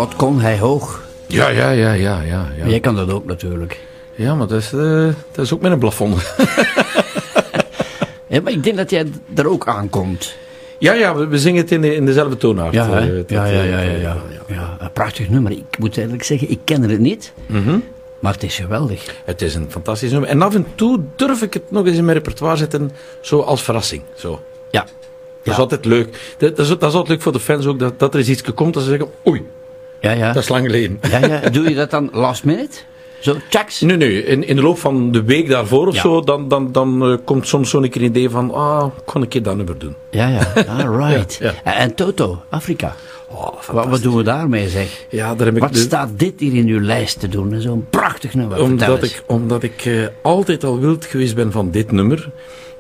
Wat kon hij hoog. Ja, ja, ja, ja, ja. ja. Jij kan dat ook natuurlijk. Ja, maar dat is, eh, dat is ook met een plafond. Ja, maar ik denk dat jij er ook aankomt. Ja, ja, we, we zingen het in, de, in dezelfde toonaard. Ja, eh, dat, ja, ja, eh, ja, ja, ja, ja. Een prachtig nummer. Ik moet eerlijk zeggen, ik ken het niet. Mhm. Maar het is geweldig. Het is een fantastisch nummer. En af en toe durf ik het nog eens in mijn repertoire zetten, zo als verrassing. Zo. Ja. Dat is altijd leuk. Dat, dat, is, dat is altijd leuk voor de fans ook, dat, dat er eens iets komt dat ze zeggen, oei, Ja, ja. dat is lang geleden. Ja, ja. Doe je dat dan last minute? Zo, checks? Nee, nee, in, in de loop van de week daarvoor of Ja. zo, dan, dan, dan eh, komt soms zo'n keer een idee van, ah, kon ik dat nummer doen. Ja, ja. Ah, right. Ja, En, en Toto, Afrika. Oh, Wat, wat doen we daarmee, zeg? Ja, daar heb ik Wat de- staat dit hier in uw lijst te doen? Zo'n prachtig nummer. Omdat ik, omdat ik eh, altijd al wild geweest ben van dit nummer.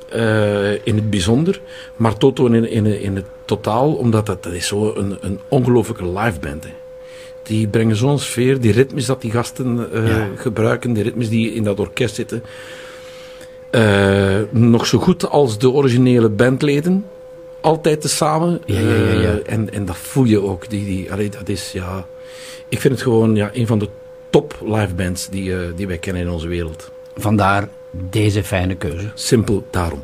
eh, in het bijzonder. Maar Toto in, in, in het totaal. Omdat dat, dat is zo een, een ongelofelijke liveband is. Die brengen zo'n sfeer. Die ritmes dat die gasten eh, Ja. gebruiken. Die ritmes die in dat orkest zitten. eh, nog zo goed als de originele bandleden. Altijd tezamen. Ja, ja, ja, ja. Eh, en, en dat voel je ook. Die, die, allee, dat is, ja, ik vind het gewoon ja, een van de top livebands die, eh, die wij kennen in onze wereld. Vandaar deze fijne keuze. Simpel daarom.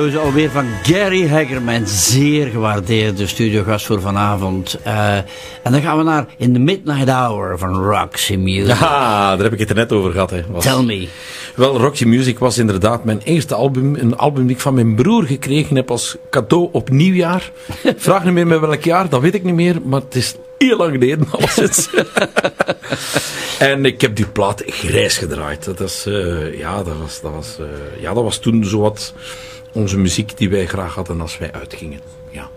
Keuze alweer van Gary Haggerman. Zeer gewaardeerde studiogast voor vanavond. Eh, en dan gaan we naar In the Midnight Hour van Roxy Music. Ja, daar heb ik het er net over gehad. Hè. Was- Tell me. Wel, Roxy Music was inderdaad mijn eerste album. Een album die ik van mijn broer gekregen heb als cadeau op nieuwjaar. Vraag niet meer met welk jaar, dat weet ik niet meer. Maar het is heel lang geleden alleszins. en ik heb die plaat grijs gedraaid. Dat, is, eh, ja, dat, was, dat, was, eh, ja, dat was toen zowat onze muziek die wij graag hadden als wij uitgingen. Ja.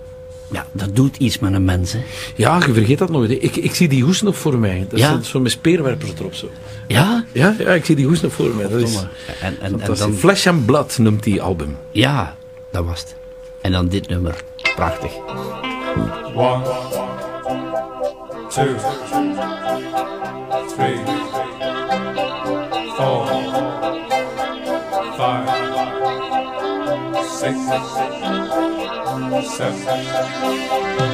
Ja, dat doet iets met een mens, hè. Ja, je vergeet dat nooit. hè. Ik, ik zie die hoes nog voor mij. Dat Ja? is zo met speerwerpers erop zo. Ja? Ja, ja, ik zie die hoes nog voor mij. Dat is. En, en, en dan... Flesh and Blood noemt die album. Ja, dat was het. En dan dit nummer. Prachtig. One, two, three, four, six, seven,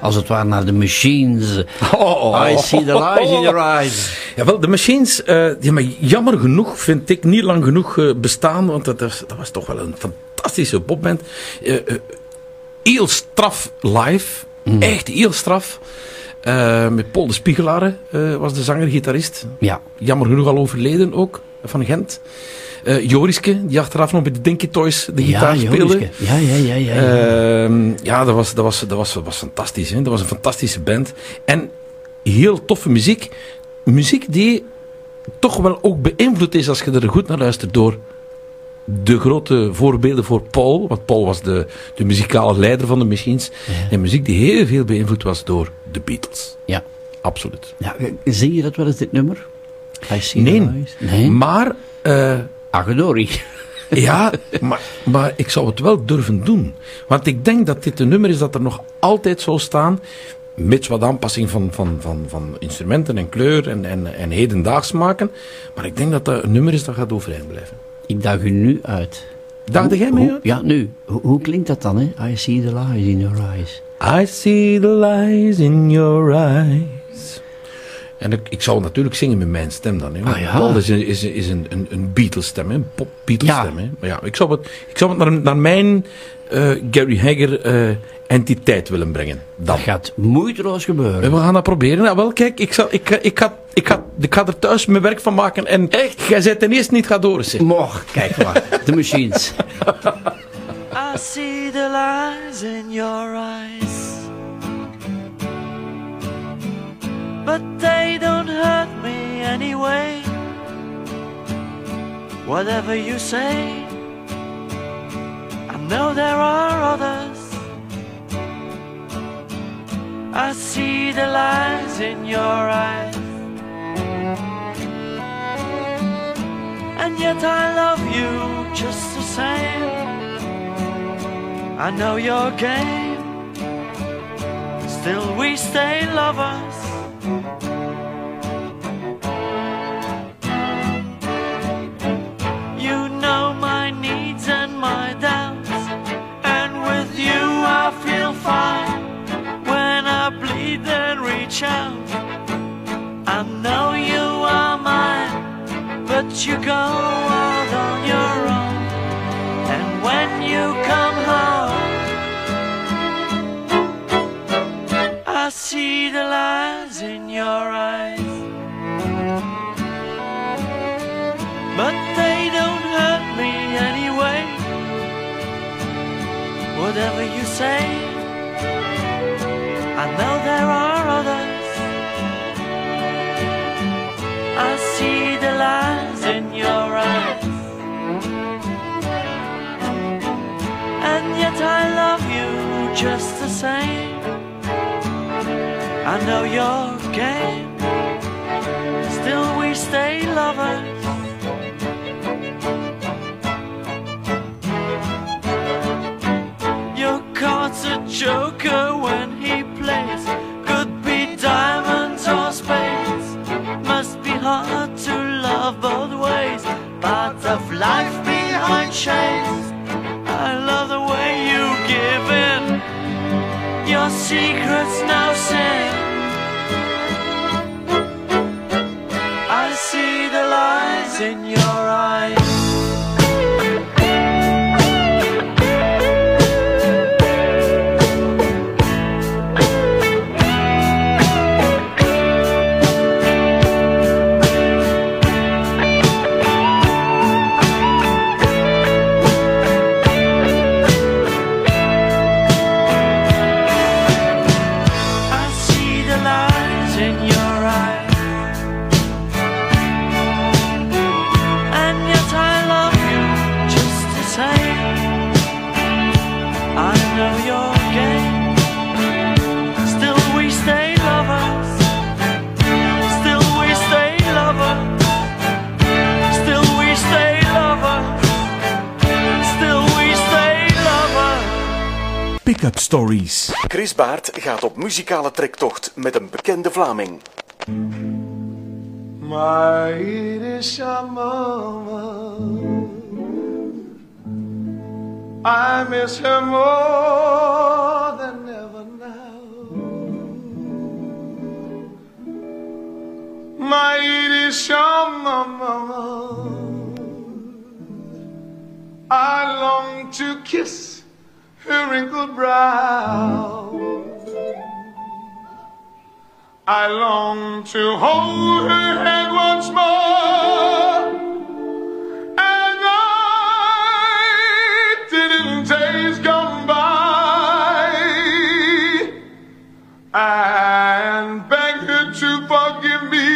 als het ware naar de machines. Oh, I see the lies in your eyes. Jawel, de machines, eh, ja, maar jammer genoeg vind ik niet lang genoeg eh, bestaan, want dat, is- dat was toch wel een fantastische popband. Eh, eh, heel straf live, echt heel straf. Met Paul de Spiegelaar eh, was de zanger-gitarist. Ja. Jammer genoeg al overleden ook, van Gent. Eh, Joriske, die achteraf nog bij de Dinky Toys de gitaar ja, speelde. Joriske. Ja, ja, ja, ja. ja. Ehm, ja, dat was, dat, was, dat, was, dat was fantastisch. Hè? Dat was een fantastische band. En heel toffe muziek. Muziek die toch wel ook beïnvloed is als je er goed naar luistert door de grote voorbeelden voor Paul. Want Paul was de, de muzikale leider van de Machines. En muziek die heel veel beïnvloed was door de Beatles. Ja. Absoluut. ja. Zing je dat wel eens, dit nummer? I see Nee. Nee? Maar... eh, Agedori. Ja, maar, maar ik zou het wel durven doen. Want ik denk dat dit een nummer is dat er nog altijd zou staan. Mits wat aanpassing van, van, van, van instrumenten en kleur en, en, en hedendaags maken. Maar ik denk dat dat een nummer is dat gaat overeind blijven. Ik daag u nu uit. Daagde jij mee uit? Ja, nu. Hoe, hoe klinkt dat dan, hè? I see the lies in your eyes. I see the lies in your eyes. En ik, ik zou natuurlijk zingen met mijn stem dan. Hè. Want Ah, ja. Paul is een, is, is een, een, een Beatles stem, hè. een pop Beatles Ja. stem. Hè. Maar ja, ik zou het, ik zou het naar, naar mijn eh, Gary Hagger eh, entiteit willen brengen. Dan. Dat gaat moeiteloos gebeuren. En we gaan dat proberen. Nou, wel, kijk, ik, zal, ik, ga- ik, ga, ik, ga, ik ga er thuis mijn werk van maken. En Echt? jij bent ten eerste niet gaat door. Zeg. Mocht, kijk maar. De machines. I see the lies in your eyes. But they don't hurt me anyway. Whatever you say, I know there are others. I see the lies in your eyes. And yet I love you just the same. I know your game. Still, we stay lovers. I know you are mine, but you go out on your own. And when you come home, I see the lies in your eyes. But they don't hurt me anyway. Whatever you say, I know there are see the lies in your eyes. And yet I love you just the same. I know your game. Still we stay lovers. Your card's a joker secret's Pick-up Stories. Chris Baart gaat op muzikale trektocht met een bekende Vlaming. My mama. I miss her more than ever now. My Irish mama. I long to kiss her wrinkled brow. I long to hold her hand once more. And I did in days gone by. And beg her to forgive me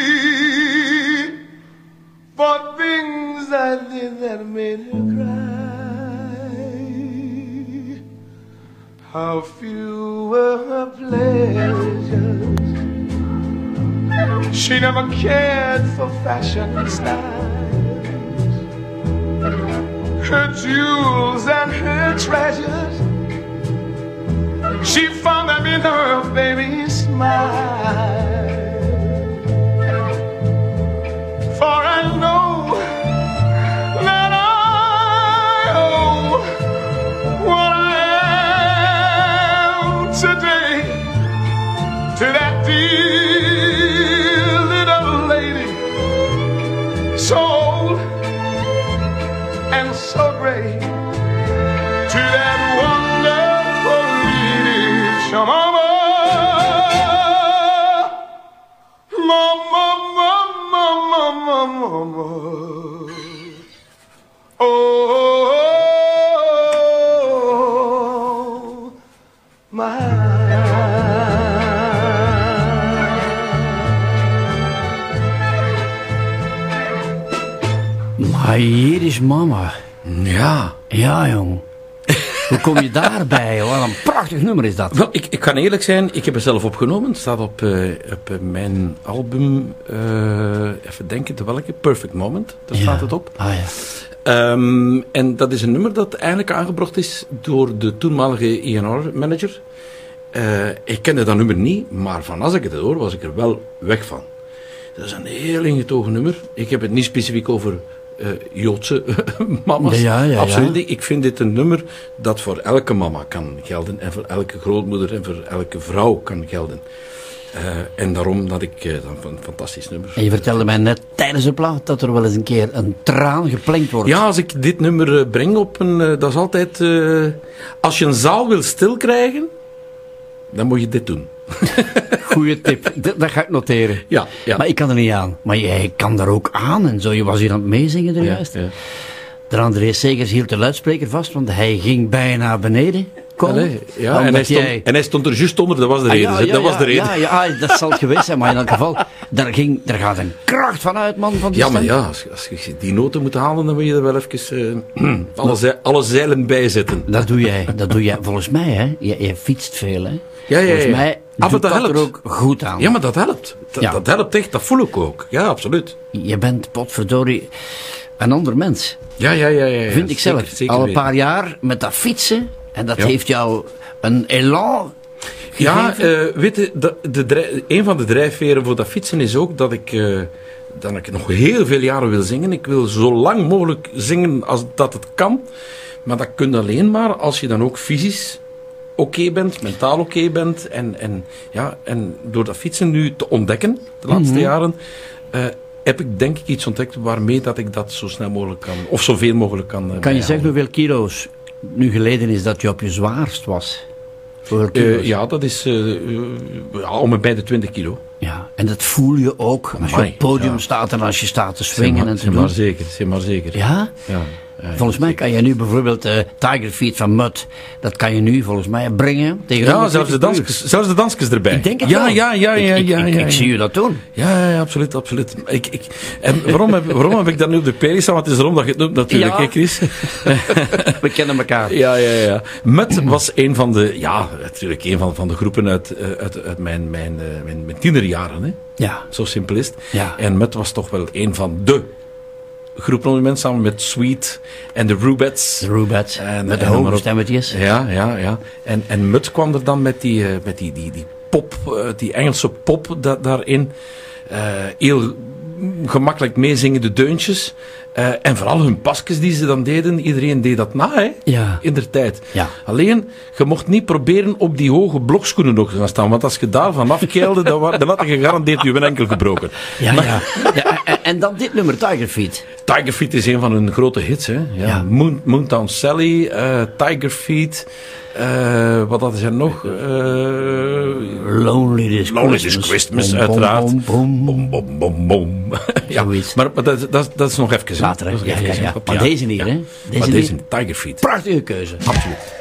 for things I did that made her How few were her pleasures. She never cared for fashion and styles. Her jewels and her treasures, she found them in her baby's smile. Is mama. Ja. Ja, jong. Hoe kom je daarbij? Wat een prachtig nummer is dat. Wel, ik, ik kan eerlijk zijn, ik heb het zelf opgenomen. Het staat op, eh, op eh, mijn album, eh, even denken, de welke? Perfect Moment, daar staat het op. Ah ja. Ehm, en dat is een nummer dat eigenlijk aangebracht is door de toenmalige ENR-manager. ik kende dat nummer niet, maar van als ik het hoor, was ik er wel weg van. Dat is een heel ingetogen nummer. Ik heb het niet specifiek over eh, Joodse mama's. Ja, ja, ja. Absoluut. Ik vind dit een nummer dat voor elke mama kan gelden. En voor elke grootmoeder en voor elke vrouw kan gelden. Eh, en daarom dat ik dat een fantastisch nummer. En je vertelde mij net tijdens de plaat dat er wel eens een keer een traan geplenkt wordt. Ja, als ik dit nummer breng op een... dat is altijd... als je een zaal wil stil krijgen, dan moet je dit doen. Goeie tip. Dat, dat ga ik noteren. Ja, ja. Maar ik kan er niet aan. Maar jij kan daar ook aan en zo. Je was hier aan het meezingen er Ja, juist. ja. De André Segers hield de luidspreker vast, want hij ging bijna beneden. Allee, ja, en hij, stond, jij- en hij stond er juist onder, dat was de Ah, reden. ja, ja, dat was ja, de reden. Ja, ja, ah, dat zal het geweest zijn, maar in elk geval, daar, ging, daar gaat een kracht van uit, man. Van die Ja, maar stem. ja, als, als je die noten moet halen, dan moet je er wel even eh, alle, alle zeilen bij zetten. Dat doe jij, dat doe jij. Volgens mij, hè. Jij, jij fietst veel, hè. Ja, ja, Volgens ja. mij Ah, maar doet dat dat er ook goed aan. Ja, maar dat helpt. Dat, Ja. dat helpt echt, dat voel ik ook. Ja, absoluut. Je bent, potverdorie, een ander mens. Ja, ja, ja. ja, ja. Vind ik Zeker, zelf. zeker Al een weten. paar jaar met dat fietsen. En dat Ja. heeft jou een elan Ja, gegeven. eh, weet je, de, een van de drijfveren voor dat fietsen is ook dat ik, eh, dat ik nog heel veel jaren wil zingen. Ik wil zo lang mogelijk zingen als dat het kan. Maar dat kun je alleen maar als je dan ook fysisch oké bent, mentaal oké bent. En, en, ja, en door dat fietsen nu te ontdekken, de laatste Mhm. jaren, eh, heb ik denk ik iets ontdekt waarmee dat ik dat zo snel mogelijk kan, of zoveel mogelijk kan. eh, Kan je bijhouden. zeggen hoeveel kilo's nu geleden is dat je op je zwaarst was? Kilo's? ja, dat is eh, ja, om en bij de 20 kilo. Ja, en dat voel je ook als je op het podium ja. staat en als je staat te swingen en te zeg doen. maar zeker, zeg maar zeker. Ja, ja, Volgens mij kan je nu bijvoorbeeld eh Tiger Feet van Mud, dat kan je nu volgens mij brengen tegen Ja, 140 zelfs de, dansjes, zelfs de dansjes erbij. Ik denk het ja, wel. Ja, ja, Ik- ja, ik- ja, ik- ja, ik ja. zie je dat doen. Ja, ja, absoluut, absoluut. Ik, ik, en waarom heb, waarom heb ik dat nu op de peri staan? Want het is erom dat je het noemt natuurlijk, Ja. hè, Chris? We kennen elkaar. Ja, ja, ja. Met was een van de, ja, natuurlijk een van, van de groepen uit, eh, uit, uit mijn, mijn, eh, mijn, mijn tienerjaren. Hè. Ja. Zo simpel is het. Ja. En Met was toch wel een van de het moment, samen met Sweet en de Rubettes. De Rubettes, En- met de hoge stemmetjes. Ja, ja, ja. En, en Mut kwam er dan met die, eh, met die, die, die pop, eh, die Engelse pop da- daarin. Eh, heel gemakkelijk meezingende deuntjes. Eh, en vooral hun pasjes die ze dan deden, iedereen deed dat na, hè? Ja. In der tijd. Ja. Alleen, je mocht niet proberen op die hoge blokschoenen nog te gaan staan, want als je daar van afkeilde, dan, dan had je gegarandeerd je enkel gebroken. Ja, ja. ja en, en dan dit nummer, Tiger Feet. Tiger Feet is een van hun grote hits, hè? Ja. Ja. Moon, Moontown Sally, eh, Tiger Feet, eh, wat hadden ze nog? Eh, Lonely This Lonely Christmas. Christmas, Bom, uiteraard. bom, bom, bom, bom, ja, maar, maar dat, dat, dat is nog even. Later, hè? Ja, ja, ja. Maar deze niet, hè? Deze maar deze, Tiger Feet. Prachtige keuze. Absoluut.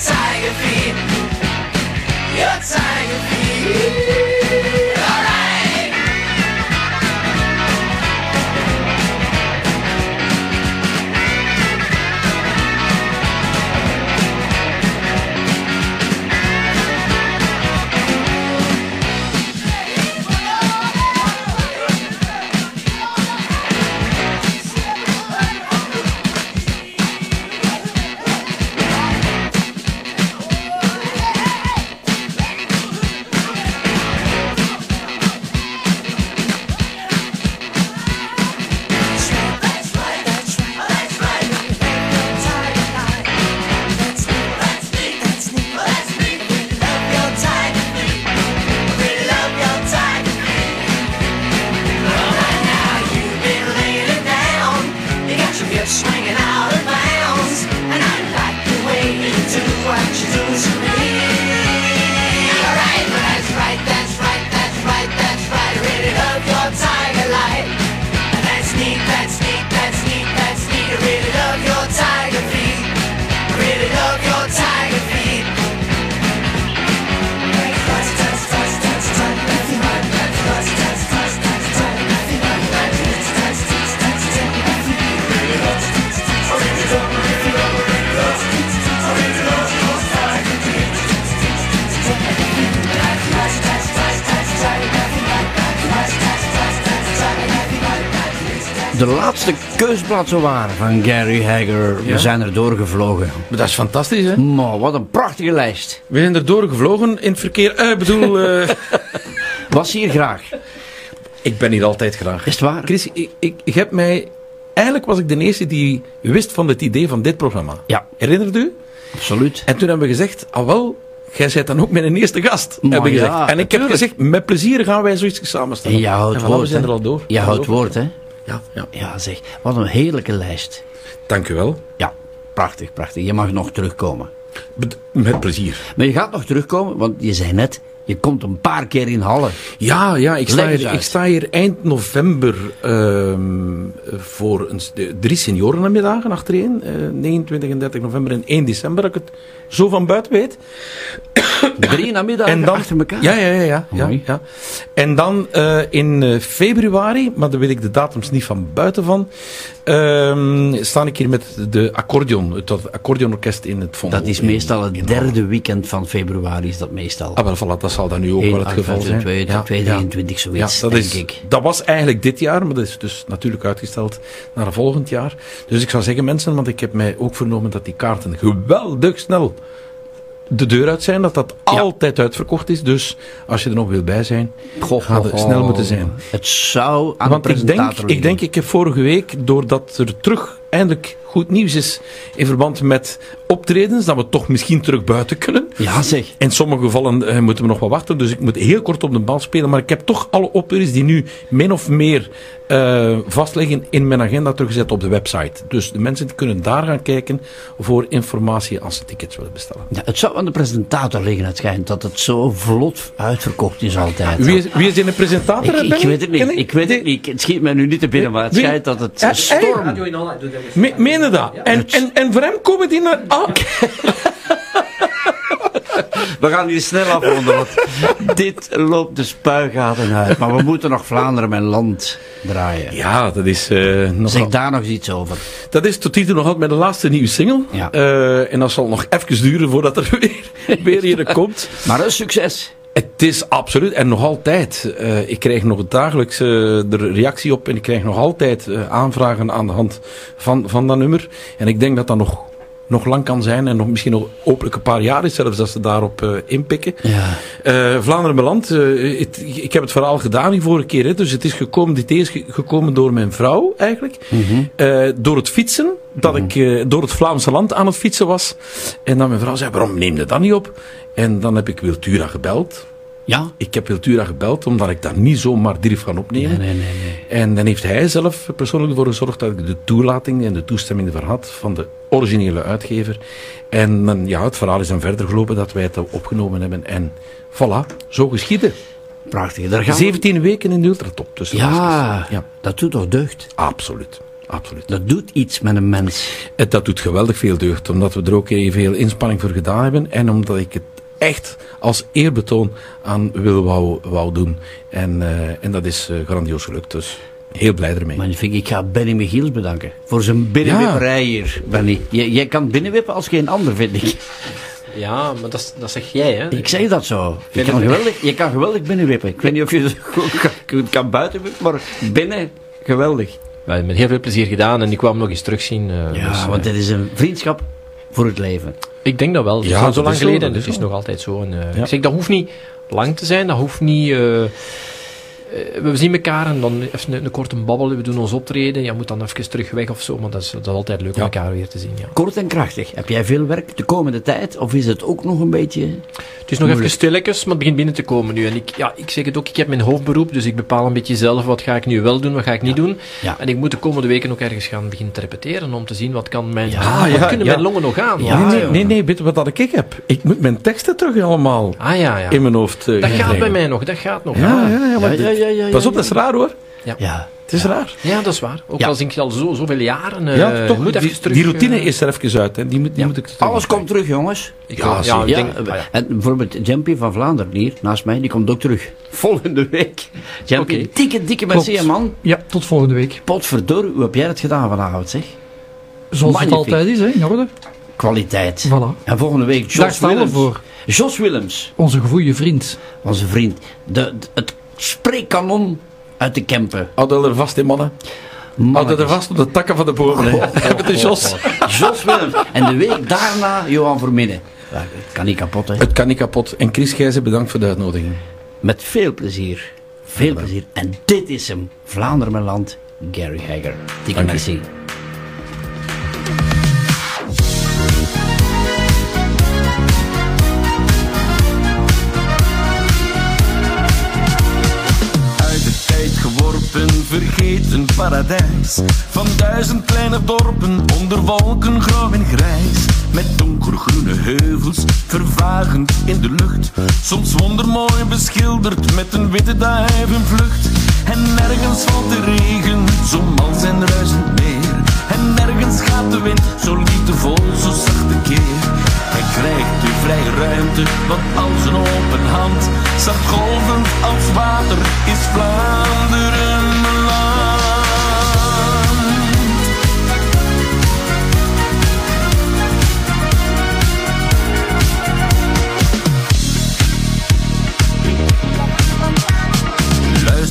Tiger feet. Your tiger feet. Keusblad zo waar van Gary Hager. We Ja. zijn er doorgevlogen. Maar dat is fantastisch, hè? Maar wat een prachtige lijst. We zijn er doorgevlogen in het verkeer. Eh, Ik bedoel, eh, Was hier graag. ik ben hier altijd graag. Is het waar? Chris, ik, ik, ik heb mij... Eigenlijk was ik de eerste die wist van het idee van dit programma. Ja. Herinnert u? Absoluut. En toen hebben we gezegd, ah wel, jij bent dan ook mijn eerste gast. Maar hebben we ja, gezegd. En ik heb gezegd, met plezier gaan wij zoiets samenstellen. En je houdt woord, we zijn er al door. Je houdt woord, hè? Ja, ja. Ja, zeg. Wat een heerlijke lijst. Dank u wel. Ja, prachtig, prachtig. Je mag nog terugkomen. Met plezier. Maar je gaat nog terugkomen, want je zei net, Je komt een paar keer in Halle. Ja, ja ik, sta hier, ik sta hier eind november ehm, voor een, drie seniorennamiddagen achtereen. eh 29 en 30 november en 1 december, dat ik het zo van buiten weet. Drie namiddagen En dan- achter elkaar? Ja, ja, ja. ja, ja, ja. En dan eh, in eh, februari, maar daar weet ik de datums niet van buiten van, ehm, sta ik hier met de accordeon, het accordeonorkest in het Vondel. Dat is meestal het derde weekend van februari, is dat meestal. Ah, wel, voilà, dat zal dan nu ook 1 wel het geval zijn. 2, 23, zoiets, dat denk is, ik. Dat was eigenlijk dit jaar, maar dat is dus natuurlijk uitgesteld naar volgend jaar. Dus ik zou zeggen, mensen, want ik heb mij ook vernomen dat die kaarten geweldig snel de deur uit zijn, dat dat altijd uitverkocht is. Dus als je er nog wil bij zijn, Goh, gaat het snel moeten zijn. Het zou aan Want de ik denk, ik denk, ik heb vorige week, doordat er terug eindelijk goed nieuws is in verband met optredens, dat we toch misschien terug buiten kunnen. Ja, zeg. In sommige gevallen eh, moeten we nog wat wachten, dus ik moet heel kort op de bal spelen. Maar ik heb toch alle optredens die nu min of meer eh, vastliggen in mijn agenda teruggezet op de website. Dus de mensen kunnen daar gaan kijken voor informatie als ze tickets willen bestellen. Ja, het zou aan de presentator liggen, het schijnt dat het zo vlot uitverkocht is altijd. Wie is, wie is in de presentator? Ik, ik weet het niet. Ken Ik weet het niet. Het schiet mij nu niet te binnen, maar het schijnt dat het Ja, storm... Me, meen je dat? En, en, en voor hem komen die naar... Ah, We gaan hier snel afronden, want dit loopt de spuigaten uit. Maar we moeten nog Vlaanderen mijn land draaien. ja, dat is... eh, nog Zeg daar nog eens iets over. Dat is tot hier toe nog altijd mijn laatste nieuwe single. Ja. Eh, en dat zal nog even duren voordat er weer, weer hier komt. Maar een succes. Het is absoluut, en nog altijd. eh, ik krijg nog dagelijks eh, er reactie op en ik krijg nog altijd eh, aanvragen aan de hand van, van dat nummer. En ik denk dat dat nog, nog lang kan zijn en nog misschien nog hopelijk een paar jaar is zelfs dat ze daarop inpikken. Ja. Vlaanderen Beland, het- ik heb het verhaal gedaan die vorige keer. Hè, dus het is gekomen, dit is ge- gekomen door mijn vrouw eigenlijk. Eh, door het fietsen, dat ik eh, door het Vlaamse land aan het fietsen was. En dan mijn vrouw zei, waarom neem je dat niet op? En dan heb ik Wiltura gebeld. Ja? Ik heb Wiltura gebeld, omdat ik daar niet zomaar durf gaan opnemen. Nee, nee, nee. nee. En dan heeft hij zelf persoonlijk ervoor gezorgd dat ik de toelating en de toestemming ervoor had van de originele uitgever. En dan, ja, het verhaal is dan verder gelopen dat wij het opgenomen hebben. En voilà, zo geschieden. Prachtig. Daar gaan we- 17 weken in de ultratop. Dus dat Ja, ja, dat doet toch deugd? absoluut. absoluut. Dat doet iets met een mens. Het, dat doet geweldig veel deugd, omdat we er ook heel veel inspanning voor gedaan hebben. En omdat ik het echt als eerbetoon aan Wil wou, wou doen. En, eh, en dat is eh, grandioos gelukt, dus heel blij ermee. Magnifiek. Ik ga Benny Michiels bedanken. Voor zijn binnenwipperij hier, Benny. Jij, jij kan binnenwippen als geen ander, vind ik. Ja, maar dat, dat zeg jij, hè? Ik zeg dat zo. Je kan geweldig, je kan geweldig binnenwippen. Ik weet niet of je kan, kan buitenwippen, maar binnen, geweldig. We hebben met heel veel plezier gedaan en ik kwam nog eens terugzien. eh, Ja, dus, eh, want dit is een vriendschap voor het leven. Ik denk dat wel. Ja, dat zo lang zo, geleden dat is het is nog altijd zo. En, eh, Ja. Ik zeg, dat hoeft niet lang te zijn, dat hoeft niet... eh, we zien elkaar en dan even een, een korte babbel, we doen ons optreden. Je moet dan even terug weg of zo, maar dat is, dat is altijd leuk om elkaar weer te zien. Ja. Kort en krachtig. Heb jij veel werk de komende tijd? Of is het ook nog een beetje... Het is nog even stilletjes, maar het begint binnen te komen nu. En ik, ja, ik zeg het ook, ik heb mijn hoofdberoep, dus ik bepaal een beetje zelf wat ga ik nu wel doen, wat ga ik niet doen. Ja. En ik moet de komende weken ook ergens gaan beginnen te repeteren om te zien wat kan mijn, Ja, wat ja, kunnen ja. mijn longen nog aan. Ja, Want- nee, joh. nee, nee, weet wat dat ik heb? Ik moet mijn teksten terug allemaal Ah ja, ja. in mijn hoofd eh, Dat gaat bij mij nog, dat gaat nog. Ja, ja, ja, maar Ja, Pas op, ja, dat is raar hoor. Ja. Het is raar. Ja, dat is waar. Ook Ja. al zing je al zo, zoveel jaren. eh, ja, toch, je moet die, even terug, die routine eh, is er even uit. Hè. Die moet, die moet ik terug Alles komt terug, jongens. ik Ja, ik Ja, denk- eh, ah, ja. en bijvoorbeeld Jumpy van Vlaanderen hier, naast mij, die komt ook terug. Volgende week. Jumpy, Oké. dikke, dikke merci, man. Ja, tot volgende week. Potverdorie, hoe heb jij het gedaan vanavond, zeg? Zoals Magnifiek. het altijd is, hè, in orde. Kwaliteit. Voilà. En volgende week Daar Jos staan we Willems. voor. Jos Willems, Onze goede vriend. onze vriend. De, de- het spreekkanon uit de Kempen. Houd er vast in, mannen. Mannetjes. er vast op de takken van de bomen. hè. Het is Jos. Jos Willems. En de week daarna Johan Verminnen. Ja, het kan niet kapot, hè. Het kan niet kapot. En Chris Gijzen, bedankt voor de uitnodiging. Met veel plezier. Veel plezier. En dit is hem. Vlaanderen mijn land. Gary Hager. Dikke merci. Vergeten paradijs van duizend kleine dorpen onder wolken grauw en grijs. Met donkergroene heuvels vervagend in de lucht. Soms wondermooi beschilderd met een witte duivenvlucht. En nergens valt de regen, zo mal zijn ruisend meer. En nergens gaat de wind zo liefdevol, zo zacht een keer. Hij krijgt de vrije ruimte, want als een open hand. Zacht golvend als water is Vlaanderen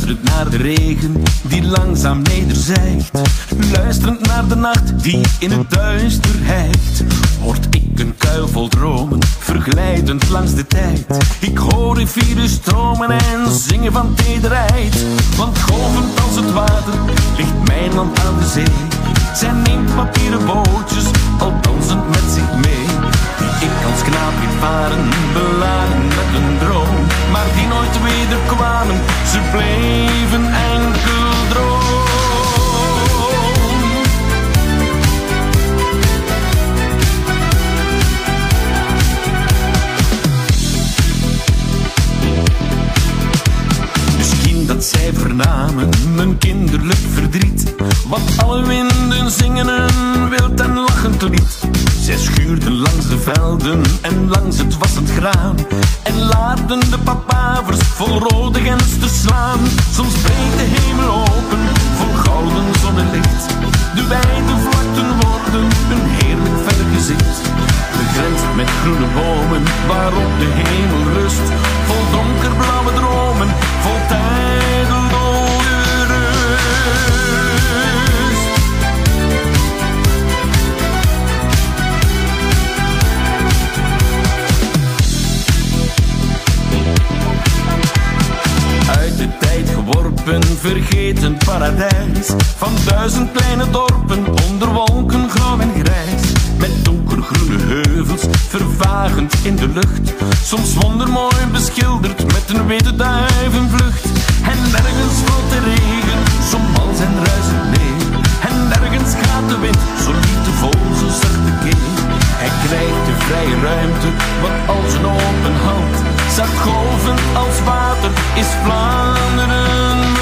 Luisterend naar de regen die langzaam nederzijgt. Luisterend naar de nacht die in het duister hijgt. Hoort ik een kuil vol dromen, verglijdend langs de tijd. Ik hoor rivieren stromen en zingen van tederheid. Want golvend als het water ligt mijn land aan de zee. Zij neemt papieren bootjes, al dansend met zich mee. Die ik als knaap liet varen, beladen met een droom. Maar die nooit wederkwamen, ze bleven zij vernamen mijn kinderlijk verdriet. Want alle winden zingen een wild en lachend lied. Zij schuurden langs de velden en langs het wassend graan. En laten de papavers vol rode te slaan. Soms breekt de hemel open, vol gouden zonnelicht. De wijde vlakten worden een heerlijk vergezicht. Begrensd met groene bomen, waarop de hemel rust. Vol donkerblauwe dromen, vol tijdelloze geworpen, vergeten paradijs. Van duizend kleine dorpen, onder wolken grauw en grijs. Met donkergroene heuvels, vervagend in de lucht. Soms wondermooi beschilderd, met een witte duivenvlucht. En nergens valt de regen, zo mal zijn ruisend neer En nergens gaat de wind, zo liefdevol, zo zacht de keer Hij krijgt de vrije ruimte, wat als een open hand. Zacht golvend als water is Vlaanderen